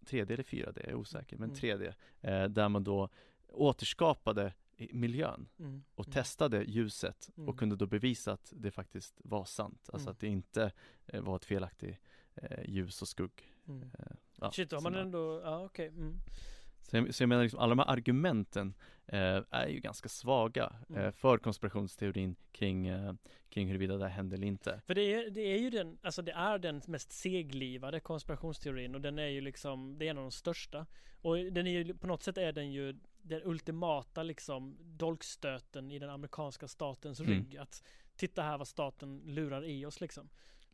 3D eller 4D, jag är osäker, men Mm. 3D, eh, där man då återskapade miljön Mm. och Mm. testade ljuset Mm. och kunde då bevisa att det faktiskt var sant, alltså Mm. att det inte eh, var ett felaktigt eh, ljus och skugg. Mm. Eh, ja, Shit, har så man ändå, ja okej mm. så jag, så jag menar liksom, alla de här argumenten eh, är ju ganska svaga eh, Mm. för konspirationsteorin kring, eh, kring huruvida det här hände eller inte. För det är, det är ju den, alltså det är den mest seglivade konspirationsteorin och den är ju liksom, det är en av de största. Och den är ju, på något sätt är den ju den ultimata liksom dolkstöten i den amerikanska statens Mm. rygg. Att titta här vad staten lurar i oss liksom.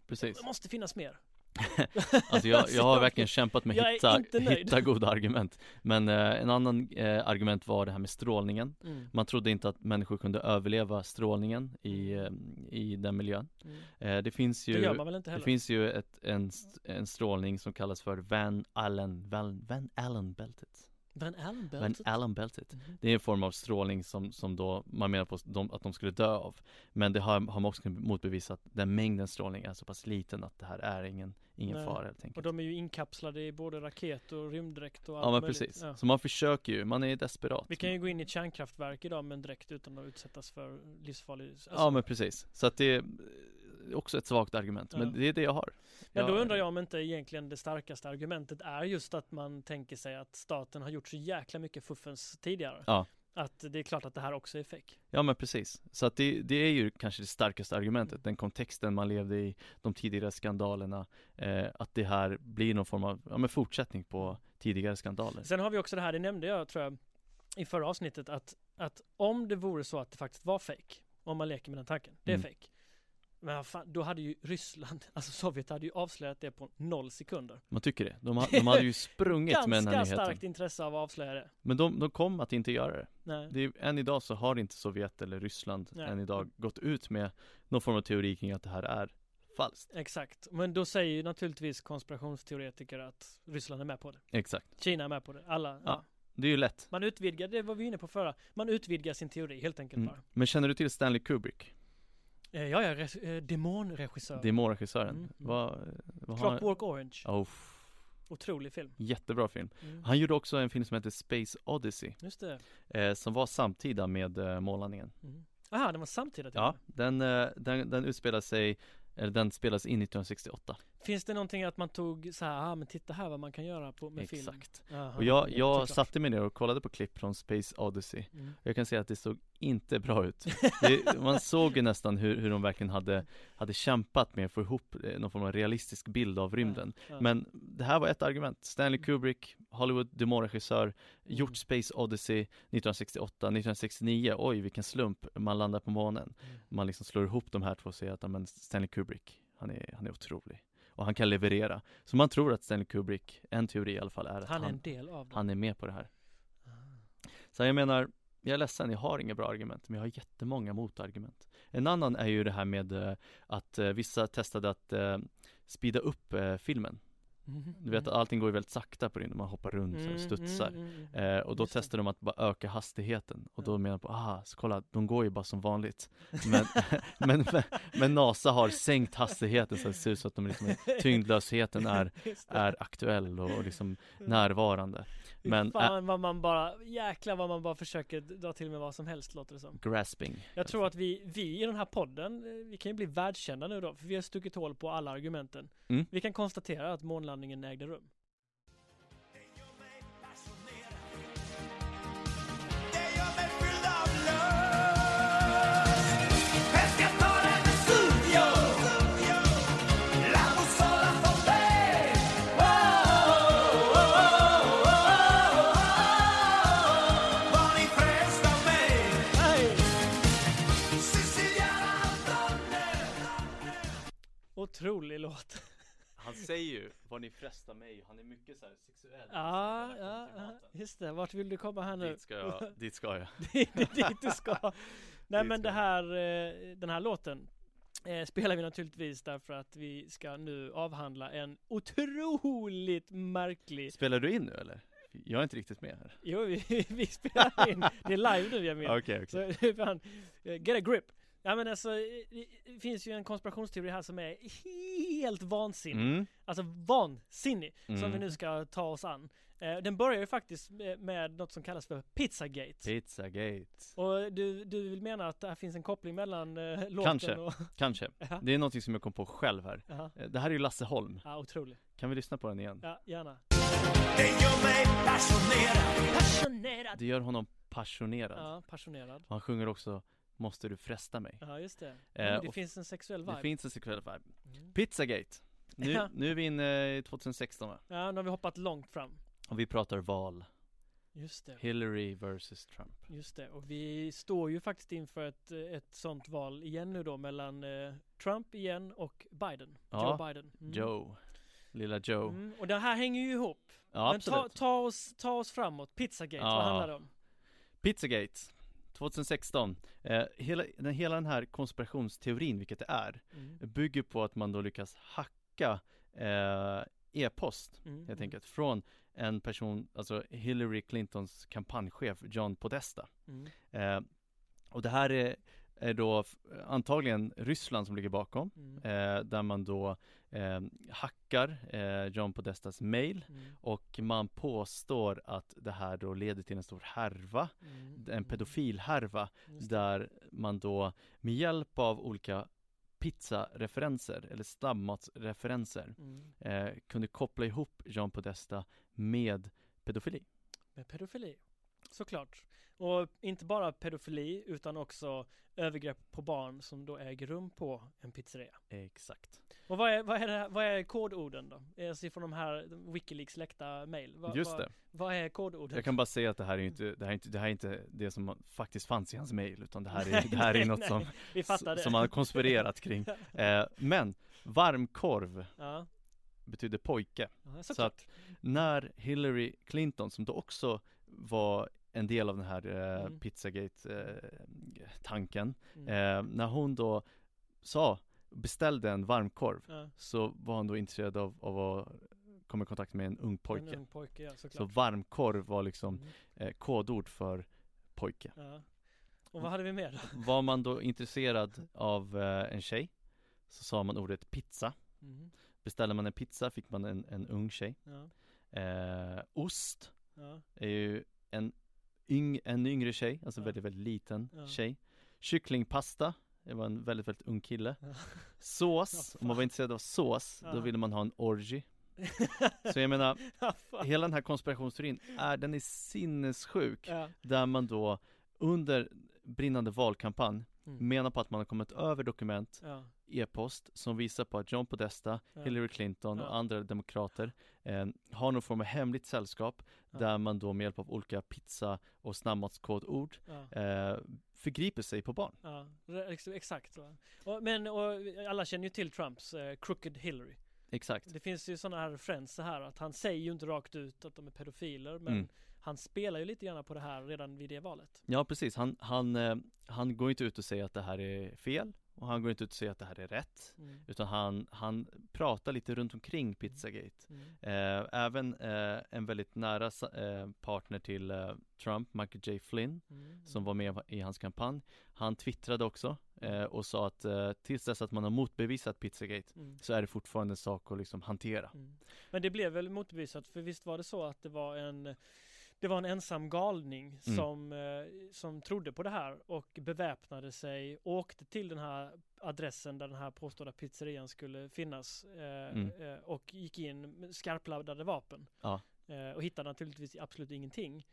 Precis. Det måste finnas mer. Alltså jag, jag har verkligen kämpat med att hitta, hitta goda argument. Men eh, en annan eh, argument var det här med strålningen. Mm. Man trodde inte att människor kunde överleva strålningen i, eh, i den miljön. Mm. Eh, det finns ju Det Det finns ju ett, en, en strålning som kallas för Van Allen, Van, Van Allen-bältet. Van Allen Van bältet? Allen-bältet. Mhm. Det är en form av strålning som, som då man menar på de, att de skulle dö av. Men det har, har man också kunnat motbevisa att den mängden strålning är så pass liten att det här är ingen, ingen Nej. fara helt Och enkelt. de är ju inkapslade i både raket och rymddräkt och allt Ja men möjligt. precis. Ja. Så man försöker ju, man är desperat. Vi kan ju gå in i ett kärnkraftverk idag med en dräkt utan att utsättas för livsfarlig alltså, Ja men precis. Så att det också ett svagt argument. Men Ja. det är det jag har. Men då undrar jag om inte egentligen det starkaste argumentet är just att man tänker sig att staten har gjort så jäkla mycket fuffens tidigare. Ja. Att det är klart att det här också är fake. Ja men precis. Så att det, det är ju kanske det starkaste argumentet, den kontexten man levde i, de tidigare skandalerna, eh, att det här blir någon form av, ja men fortsättning på tidigare skandaler. Sen har vi också det här, det nämnde jag tror jag i förra avsnittet, att, att om det vore så att det faktiskt var fake, om man leker med den tanken, det är Mm. fake. Men fan, då hade ju Ryssland, alltså Sovjet hade ju avslöjat det på noll sekunder. Man tycker det. De, de hade ju sprungit med den här Ganska nyheten. starkt intresse av att avslöja det. Men de, de kom att inte göra det. Nej. det är, än idag så har inte Sovjet eller Ryssland Nej. än idag gått ut med någon form av teori kring att det här är falskt. Exakt, men då säger ju naturligtvis konspirationsteoretiker att Ryssland är med på det. Exakt. Kina är med på det, alla. Ja. Ja. Det är ju lätt. Man utvidgar, det var vi inne på förra, man utvidgar sin teori helt enkelt Mm. bara. Men känner du till Stanley Kubrick? Eh, Ja, ja, res- eh, demonregissör. Demonregissören. Mm, mm. Vad, vad Clockwork Orange. Oh, Otrolig film. jättebra film. Mm. Han gjorde också en film som heter Space Odyssey Just det. eh, Som var samtida med eh, månlandningen Mm. Aha, den var samtidigt. Ja, den, eh, den, den utspelar sig Eller den spelas in 1968 Finns det någonting att man tog så här, ah, men titta här vad man kan göra på, med film? Exakt. Och jag, ja, jag satte mig ner och kollade på klipp från Space Odyssey. Mm. Jag kan säga att det såg inte bra ut. Det, Man såg ju nästan hur, hur de verkligen hade, hade kämpat med att få ihop eh, någon form av realistisk bild av rymden. Ja, ja. Men det här var ett argument. Stanley Kubrick, Hollywood Dumont-regissör Gjort Mm. Space Odyssey 1968, 1969 Oj vilken slump, man landar på månen. Mm. Man liksom slår ihop de här två och säger att men Stanley Kubrick Han är, han är otrolig Och han kan leverera Så man tror att Stanley Kubrick, en teori i alla fall är att Han han, är en del av det. han är med på det här Ah. Så jag menar, jag är ledsen, jag har inga bra argument, men jag har jättemånga motargument. En annan är ju det här med eh, att eh, vissa testade att eh, speeda upp filmen. Mhm. Du vet att allting går ju väldigt sakta på rymden, man hoppar runt här, och studsar. Mm, mm, mm. Eh, och då testade de att bara öka hastigheten och då menar de på, ah, så kolla, de går ju bara som vanligt. Men, men, men, men NASA har sänkt hastigheten så att det ser ut så att de liksom, tyngdlösheten är, är aktuell och, och liksom närvarande. Men äh, Fan vad man bara, jäklar vad man bara försöker dra till med vad som helst låter det som. grasping. Jag tror att vi, vi i den här podden, eh, vi kan ju bli världskända nu då, för vi har stuckit hål på alla argumenten. Mm. Vi kan konstatera att månlandningen ägde rum. Otrolig låt. Han säger ju, vad ni frestar mig, han är mycket så sexuell Ja, ja, just det. Vart vill du komma här nu? Dit ska jag, dit ska jag är dit du ska. Nej Dit men ska det här, eh, den här låten eh, spelar vi naturligtvis därför att vi ska nu avhandla en otroligt märklig Spelar du in nu eller? Jag är inte riktigt med här Jo, vi, vi spelar in, det är live nu jag med. Okej, okej Så fan, eh, get a grip. Ja men alltså, det det finns ju en konspirationsteori här som är helt vansinnig. mm. Alltså vansinnig, som Mm. vi nu ska ta oss an. Eh, den börjar ju faktiskt med, något som kallas för Pizzagate. Pizzagate Och du, du vill mena att det här finns en koppling mellan eh, låten Kanske. och... Kanske, Ja, det är någonting som jag kom på själv här Jaha. Eh, Det här är ju Lasse Holm, ja otroligt. kan vi lyssna på den igen? Ja, gärna. passionerad Passionerad! Det gör honom passionerad Ja, passionerad. Och han sjunger också Måste du fresta mig? Ja, just det. Eh, Ja, det finns en sexuell Det vibe. finns en sexuell vibe Mm. Pizzagate nu, nu är vi inne i 2016 va? Ja, nu har vi hoppat långt fram. Och vi pratar val Just det. Hillary versus Trump Just det, och vi står ju faktiskt inför ett, ett sånt val igen nu då mellan eh, Trump igen och Biden. Ja, Joe Biden. Mm. Joe Lilla Joe Mm, och det här hänger ju ihop. Ja Men ta, absolut ta, oss, ta oss framåt. Pizzagate, Ja. vad handlar det om? Pizzagate 2016 eh, hela, den, hela den här konspirationsteorin, vilket det är Mm. Bygger på att man då lyckas hacka eh, e-post Mm. helt enkelt från en person, alltså Hillary Clintons kampanjchef John Podesta Mm. eh, Och det här är, är då antagligen Ryssland som ligger bakom Mm. eh, Där man då eh, hackar eh, John Podestas mail Mm. och man påstår att det här då leder till en stor härva, Mm. en pedofilhärva där man då med hjälp av olika pizzareferenser eller snabbmatsreferenser Mm. eh, kunde koppla ihop John Podesta med pedofili. Med pedofili. Såklart. Och inte bara pedofili utan också övergrepp på barn som då äger rum på en pizzeria. Exakt. Och vad är, vad är, det, här- vad är kodorden då? Alltså från de här Wikileaks läckta mail. Vad, Just det. Vad är kodorden? Jag kan bara säga att det här är inte, det här är inte, det här är inte det som faktiskt fanns i hans mail utan det här är, det här är Nej, något nej, som, Vi det. som man har konspirerat kring. Eh, men varmkorv Ja, betyder pojke. ja Så att när Hillary Clinton, som då också var en del av den här eh, Mm. Pizzagate-tanken, Mm. eh, när hon då sa, beställde en varmkorv, ja, så var hon då intresserad av, av att komma i kontakt med en ung En pojke. ung pojke, ja Så varmkorv var liksom Mm. eh, kodord för pojke. Ja. Och vad hade vi mer då? Var man då intresserad av eh, en tjej, så sa man ordet pizza. Mm. Beställde man en pizza fick man en, en ung tjej. Ja, Eh, ost är ju en, yng, en yngre tjej, alltså Ja. väldigt, väldigt liten Ja. tjej. Kycklingpasta, det var en väldigt, väldigt ung kille. Ja. Sås, om man var intresserad av sås, då ville man ha en orgy. Så jag menar, hela den här konspirationsteorin är, den är sinnessjuk. Där man då under brinnande valkampanj Mm. menar på att man har kommit över dokument, Ja, e-post som visar på att John Podesta, Ja. Hillary Clinton Ja. och andra demokrater eh, har någon form av hemligt sällskap där man då med hjälp av olika pizza och snabbmatskodord eh, förgriper sig på barn. Exakt. Och, men och alla känner ju till Trumps eh, Crooked Hillary. Exakt. Det finns ju sådana här referenser här att han säger ju inte rakt ut att de är pedofiler men Mm. Han spelar ju lite grann på det här redan vid det valet. Ja precis, han, han, eh, han går inte ut och säger att det här är fel och han går inte ut och säger att det här är rätt Mm. utan han, han pratar lite runt omkring Pizzagate Mm. eh, Även eh, en väldigt nära eh, partner till eh, Trump, Michael J Flynn Mm. som var med i hans kampanj Han twittrade också eh, och sa att tills dess att man har motbevisat Pizzagate Mm. så är det fortfarande en sak att liksom hantera Mm. Men det blev väl motbevisat för visst var det så att det var en det var en ensam galning Mm. som, eh, som trodde på det här och beväpnade sig, åkte till den här adressen där den här påstådda pizzerian skulle finnas eh, Mm. eh, och gick in med skarpladdade vapen. Ja. Och hittade naturligtvis absolut ingenting.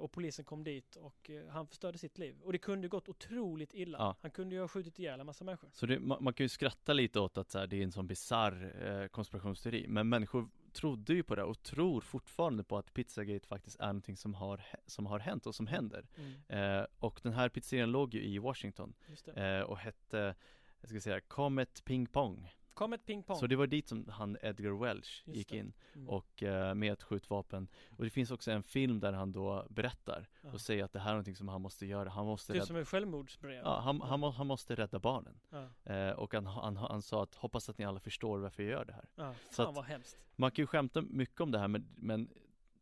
Och polisen kom dit och han förstörde sitt liv. Och det kunde gått otroligt illa. Ja. Han kunde ju ha skjutit ihjäl en massa människor. Så det, man, man kan ju skratta lite åt att så här, det är en sån bisarr eh, konspirationsteori Men människor trodde ju på det och tror fortfarande på att Pizzagate faktiskt är någonting som har, som har hänt och som händer. Mm, eh, Och den här pizzerian låg ju i Washington eh, och hette, jag ska säga, Comet Ping Pong Kom ett ping-pong. Så det var dit som han Edgar Welch Just gick det. in Mm. och eh, med ett skjutvapen Och det finns också en film där han då berättar Ja. och säger att det här är någonting som han måste göra, han måste rädda som en självmordsbrev. Ja, han, han, han måste rädda barnen Ja. eh, Och han, han, han sa att hoppas att ni alla förstår varför jag gör det här Ja, Så fan vad hemskt. Man kan ju skämta mycket om det här men, men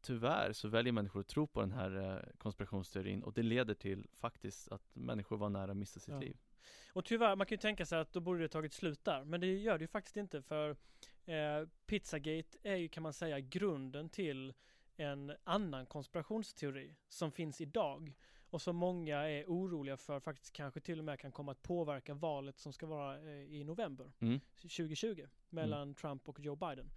tyvärr så väljer människor att tro på den här eh, konspirationsteorin och det leder till faktiskt att människor var nära att missa sitt Ja. liv Och tyvärr, man kan ju tänka sig att då borde det tagit slut där. Men det gör det ju faktiskt inte för eh, Pizzagate är ju kan man säga grunden till en annan konspirationsteori som finns idag och som många är oroliga för faktiskt kanske till och med kan komma att påverka valet som ska vara eh, i november Mm. 2020 mellan Trump och Joe Biden.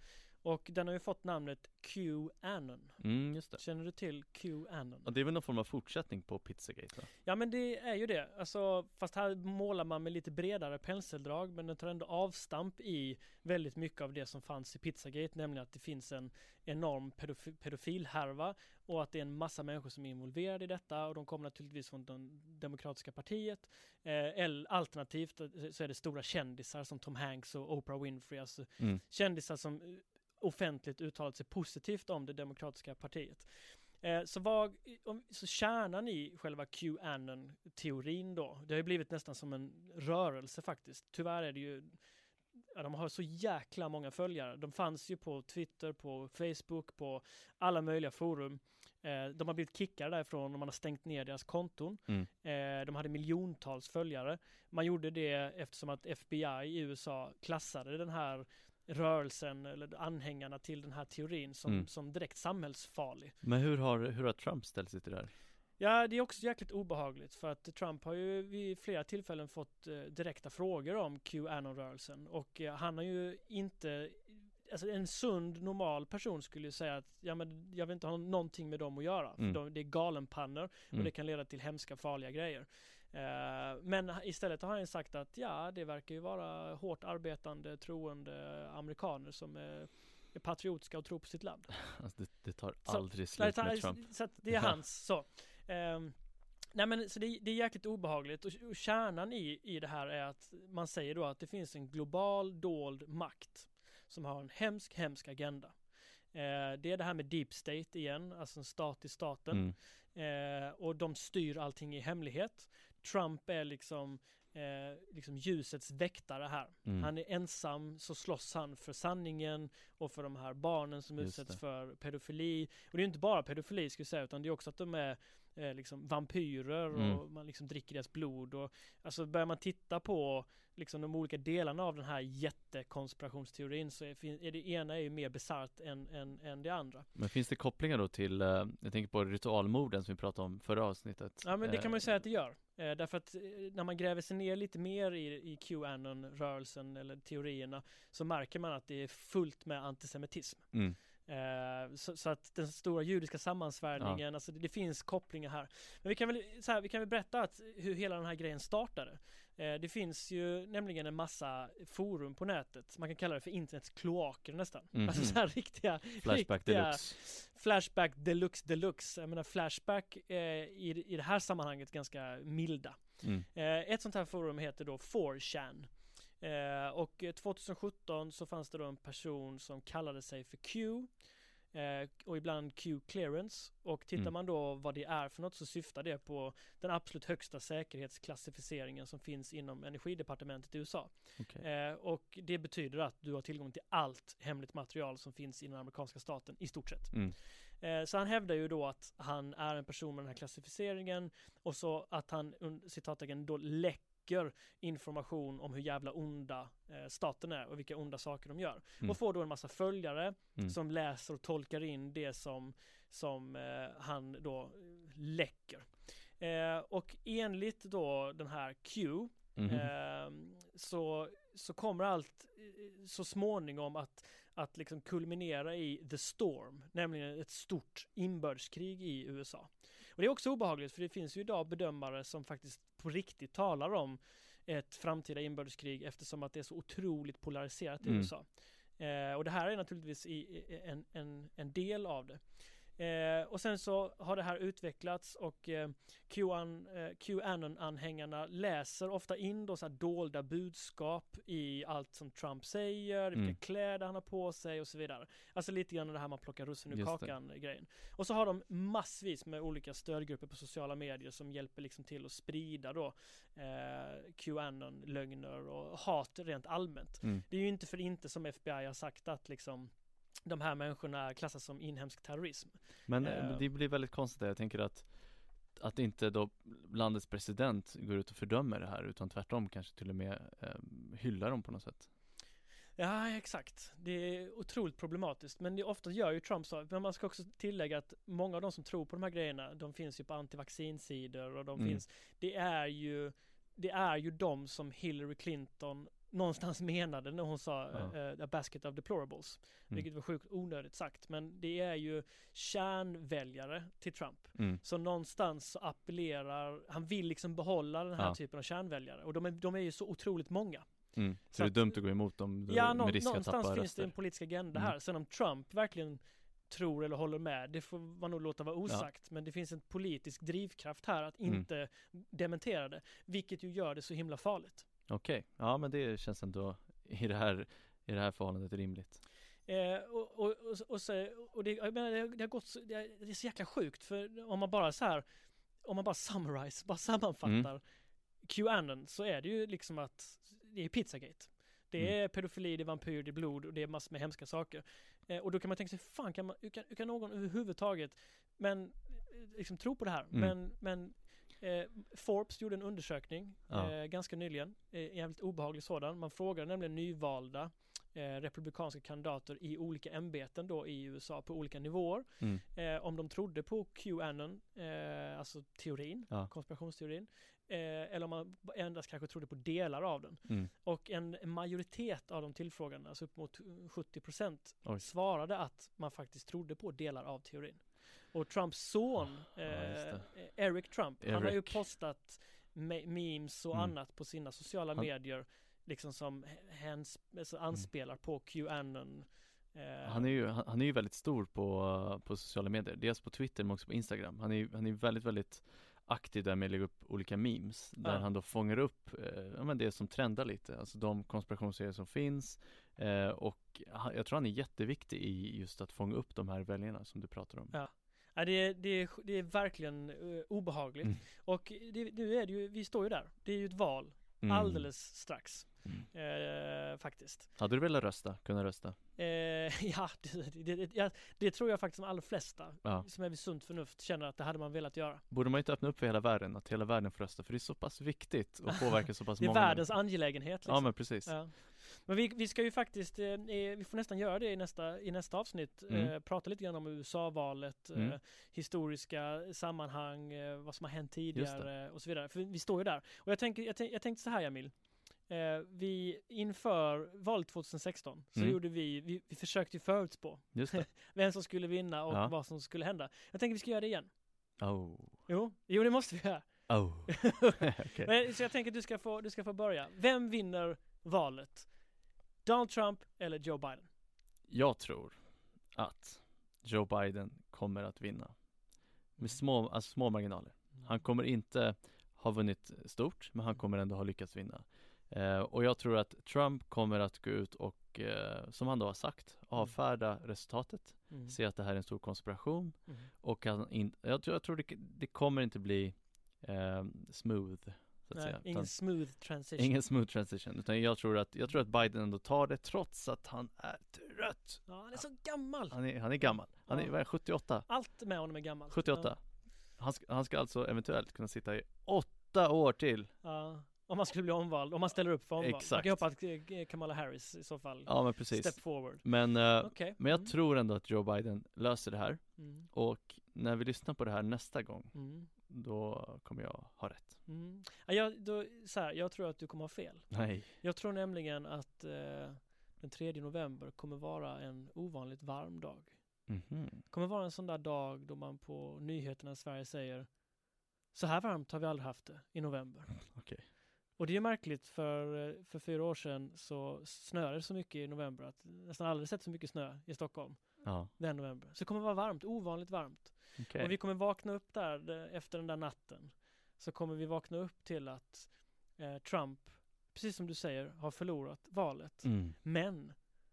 Och den har ju fått namnet Q-Anon. Mm, just det Känner du till Q-Anon? Och det är väl någon form av fortsättning på Pizzagate va? Ja men det är ju det. Alltså, fast här målar man med lite bredare penseldrag men den tar ändå avstamp i väldigt mycket av det som fanns i Pizzagate, nämligen att det finns en enorm pedofi- pedofilhärva och att det är en massa människor som är involverade i detta och de kommer naturligtvis från det demokratiska partiet. Eh, eller alternativt eh, så är det stora kändisar som Tom Hanks och Oprah Winfrey, alltså Mm. kändisar som eh, offentligt uttalat sig positivt om det demokratiska partiet. Eh, så, vad, så kärnan i själva Qanon-teorin då, det har ju blivit nästan som en rörelse faktiskt. Tyvärr är det ju, ja, de har så jäkla många följare. De fanns ju på Twitter, på Facebook, på alla möjliga forum. Eh, de har blivit kickade därifrån och man har stängt ner deras konton. Mm. Eh, de hade miljontals följare. Man gjorde det eftersom att FBI i USA klassade den här rörelsen eller anhängarna till den här teorin som, Mm. som direkt samhällsfarlig. Men hur har, hur har Trump ställt sig till det här? Ja, det är också jäkligt obehagligt för att Trump har ju vid flera tillfällen fått eh, direkta frågor om Qanon-rörelsen och eh, han har ju inte Alltså en sund normal person skulle ju säga att ja men jag vill inte ha någonting med dem att göra för Mm. de, det är galenpannor och Mm. det kan leda till hemska farliga grejer. Eh, men istället har han sagt att ja det verkar ju vara hårt arbetande troende amerikaner som är, patriotiska och tror på sitt land. Alltså det, det tar Så- aldrig Nej, slut med Trump Så det är hans så. Ehm, nej men så det, det är jäkligt obehagligt och, och kärnan i, i det här är att man säger då att det finns en global dold makt som har en hemsk, hemsk agenda. Eh, det är det här med deep state igen, alltså en stat i staten. mm. Eh, och de styr allting i hemlighet. Trump är liksom, eh, liksom ljusets väktare här. Mm. Han är ensam så slåss han för sanningen och för de här barnen som Just utsätts det. för pedofili. Och det är inte bara pedofili skulle jag säga utan det är också att de är eh, liksom vampyrer Mm. och man liksom dricker deras blod och alltså börjar man titta på liksom de olika delarna av den här jättekonspirationsteorin så är, är det ena är ju mer bisarrt än, än, än det andra. Men finns det kopplingar då till, eh, jag tänker på ritualmorden som vi pratade om förra avsnittet Ja men det kan man ju Eh, säga att det gör. Eh, därför att när man gräver sig ner lite mer i, i Qanon-rörelsen eller teorierna så märker man att det är fullt med antisemitism. mm. Eh, så, så att den stora judiska sammansvärjningen, alltså det, det finns kopplingar här. Men vi kan väl, så här, vi kan väl berätta att hur hela den här grejen startade. Eh, det finns ju nämligen en massa forum på nätet, man kan kalla det för internets kloaker nästan. Mhm. Alltså så här riktiga, Flashback riktiga deluxe. Flashback deluxe deluxe. Jag menar Flashback eh, i, i det här sammanhanget ganska milda. Mm. Eh, ett sånt här forum heter då 4chan. Eh, och eh, 2017 så fanns det då en person som kallade sig för Q. Eh, och ibland Q clearance. Och tittar Mm. man då vad det är för något så syftar det på den absolut högsta säkerhetsklassificeringen som finns inom energidepartementet i USA. Okej. Eh, och det betyder att du har tillgång till allt hemligt material som finns i den amerikanska staten i stort sett. Mm. Eh, så han hävdar ju då att han är en person med den här klassificeringen och så att han citattecken då läcker information om hur jävla onda eh, staten är och vilka onda saker de gör. Mm. Och får då en massa följare Mm. som läser och tolkar in det som, som eh, han då eh, läcker. Eh, och enligt då den här Q. Ehm, så, så kommer allt eh, så småningom att, att liksom kulminera i The Storm, nämligen ett stort inbördeskrig i USA. Och det är också obehagligt för det finns ju idag bedömare som faktiskt på riktigt talar om ett framtida inbördeskrig eftersom att det är så otroligt polariserat i Mm. USA. Eh, och det här är naturligtvis i, en, en, en del av det. Eh, och sen så har det här utvecklats och eh, QAnon, eh, QAnon-anhängarna läser ofta in då så dolda budskap i allt som Trump säger, vilka Mm. kläder han har på sig och så vidare. Alltså lite grann det här man plockar russin ur Just det. kakan grejen. Och så har de massvis med olika stödgrupper på sociala medier som hjälper liksom till att sprida då eh, QAnon-lögner och hat rent allmänt. Mm. Det är ju inte för inte som FBI har sagt att liksom de här människorna klassas som inhemsk terrorism. Men Eh. det blir väldigt konstigt. Jag tänker att att inte då landets president går ut och fördömer det här utan tvärtom kanske till och med eh, hyllar dem på något sätt. Ja, exakt. Det är otroligt problematiskt. Men det ofta gör ju Trump så. Men man ska också tillägga att många av de som tror på de här grejerna, de finns ju på antivaccinsidor och de Mm. finns, det är ju, det är ju de som Hillary Clinton någonstans menade när hon sa Ja. eh, a basket of deplorables. Mm. Vilket var sjukt onödigt sagt. Men det är ju kärnväljare till Trump. Mm. Så någonstans så appellerar, han vill liksom behålla den här Ja. typen av kärnväljare. Och de är, de är ju så otroligt många. Mm. Så, Så det är att- dumt att gå emot dem då- Ja, nå- med risk att någonstans tappa finns det en röster. politisk agenda Mm. här. Sen om Trump verkligen tror eller håller med, det får man nog låta vara osagt. Men det finns en politisk drivkraft här att Mm. inte dementera det. Vilket ju gör det så himla farligt. Okej, ja men det känns ändå i det här, i det här förhållandet rimligt. Eh, och, och, och, och, så, och det, jag menar, det, det har gått så, det, är- det är så jäkla sjukt för om man bara så här om man bara summarize, bara sammanfattar Mm. QAnon så är det ju liksom att det är Pizzagate. Det Mm. är pedofili, det är vampyr, det är blod och det är massor med hemska saker. Eh, och då kan man tänka sig, fan kan, man, kan, kan någon överhuvudtaget men, eh, liksom tro på det här? Mm. Men, men eh, Forbes gjorde en undersökning Ja. eh, ganska nyligen, eh, en jävligt obehaglig sådan. Man frågade nämligen nyvalda eh, republikanska kandidater i olika ämbeten då i USA på olika nivåer. Mm. Eh, om de trodde på QAnon, eh, alltså teorin, Ja. konspirationsteorin. Eller om man endast kanske trodde på delar av den. Mm. Och en majoritet av de tillfrågade, alltså upp mot 70% Oj. svarade att man faktiskt trodde på delar av teorin. Och Trumps son, Ja, just eh. Eric Trump, han har ju Eric. postat me- memes och Mm. annat på sina sociala Han- medier liksom som alltså anspelar på QAnon. Eh, Han är ju, han, han är ju väldigt stor på, på sociala medier, dels på Twitter men också på Instagram. Han är han är väldigt, väldigt aktiv där med att lägga upp olika memes där Ja. han då fångar upp, eh, ja men det som trendar lite, alltså de konspirationsserier som finns eh, och han, jag tror han är jätteviktig i just att fånga upp de här väljarna som du pratar om. Ja. Ja, det, är, det, är, det är verkligen eh, obehagligt. Mm. Och det, nu är det ju, vi står ju där. Det är ju ett val Mm. alldeles strax. Mm. Eh, faktiskt. Hade du velat rösta, kunna rösta? Eh, ja, det, det, det, det tror jag faktiskt de allra flesta Ja. som är vid sunt förnuft känner att det hade man velat göra. Borde man inte öppna upp för hela världen, att hela världen får rösta? För det är så pass viktigt att påverka så pass Det är många världens angelägenhet liksom. Ja men precis. Ja. Men vi, vi ska ju faktiskt, eh, eh, vi får nästan göra det i nästa, i nästa avsnitt. Mm. Eh, prata lite grann om USA-valet, eh, Mm. historiska sammanhang, eh, vad som har hänt tidigare och så vidare. För vi står ju där. Och jag, tänker, jag, tänk, jag tänkte så här Jamil. eh, vi inför valet 2016 så Mm. gjorde vi, vi, vi försökte förutspå vem som skulle vinna och Ja. vad som skulle hända. Jag tänker vi ska göra det igen. Oh. Jo, jo det måste vi göra. Oh. Okej. Men, så jag tänker att du ska, få, du ska få börja. Vem vinner valet? Donald Trump eller Joe Biden? Jag tror att Joe Biden kommer att vinna. Med små, alltså små marginaler. Han kommer inte ha vunnit stort, men han kommer ändå ha lyckats vinna. Eh, och jag tror att Trump kommer att gå ut och, eh, som han då har sagt, avfärda resultatet, Mm. se att det här är en stor konspiration Mm. och han in, jag, tror- jag tror det, det kommer inte bli eh, smooth, så att Nej, säga. ingen Utan- smooth transition. ingen smooth transition, utan jag tror att, jag tror att Biden ändå tar det trots att han är trött. Ja, han är så gammal. Han är, han är gammal. Han är, Ja. vad är 78? Allt med honom är gammalt. 78. Han ska, han ska alltså eventuellt kunna sitta i åtta år till. Ja. ja. Om han skulle bli omvald, om han ställer upp för omval. Man Exakt. kan ju hoppas att eh, Kamala Harris i så fall Ja men precis. step forward. Men, eh, Okej. men jag Mm. tror ändå att Joe Biden löser det här. Mm. Och när vi lyssnar på det här nästa gång, Mm. Då kommer jag ha rätt. Mm. Ja, jag, då, så här, jag tror att du kommer ha fel. Nej. Jag tror nämligen att eh, den 3 november kommer vara en ovanligt varm dag. Mhm. kommer vara en sån där dag då man på nyheterna i Sverige säger så här varmt har vi aldrig haft det i november. Okej. Och det är märkligt för, eh, för fyra år sedan så snöade det så mycket i november att nästan aldrig sett så mycket snö i Stockholm Ja, den november. Så det kommer vara varmt, ovanligt varmt. Okej. Och vi kommer vakna upp där eh, efter den där natten. Så kommer vi vakna upp till att eh, Trump, precis som du säger, har förlorat valet. Mm. Men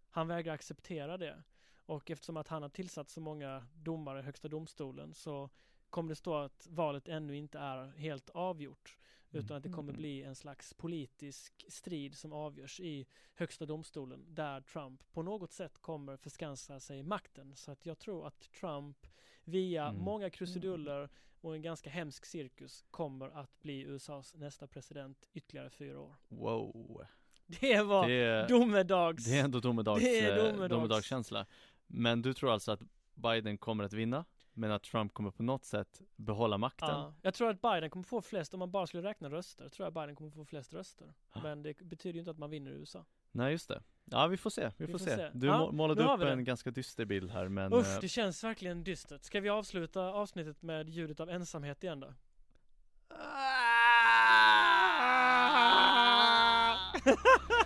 han vägrar acceptera det. Och eftersom att han har tillsatt så många domare i högsta domstolen så kommer det stå att valet ännu inte är helt avgjort. Utan att det kommer Mhm. bli en slags politisk strid som avgörs i högsta domstolen där Trump på något sätt kommer förskansa sig makten. Så att jag tror att Trump via Mm. många krusiduller och en ganska hemsk cirkus kommer att bli USAs nästa president ytterligare fyra år. Wow. Det var Det är, domedags. det är ändå domedags, Det är eh, domedags. domedagskänsla. Men du tror alltså att Biden kommer att vinna, men att Trump kommer på något sätt behålla makten? Ja, jag tror att Biden kommer få flest, om man bara skulle räkna röster, tror jag Biden kommer få flest röster. Ja. Men det betyder ju inte att man vinner i USA. Nej just det. Ja vi får se, vi, vi får, se. se. Du ja, målade upp en ganska dyster bild här men Usch, eh, det känns verkligen dystert. Ska vi avsluta avsnittet med ljudet av ensamhet igen då?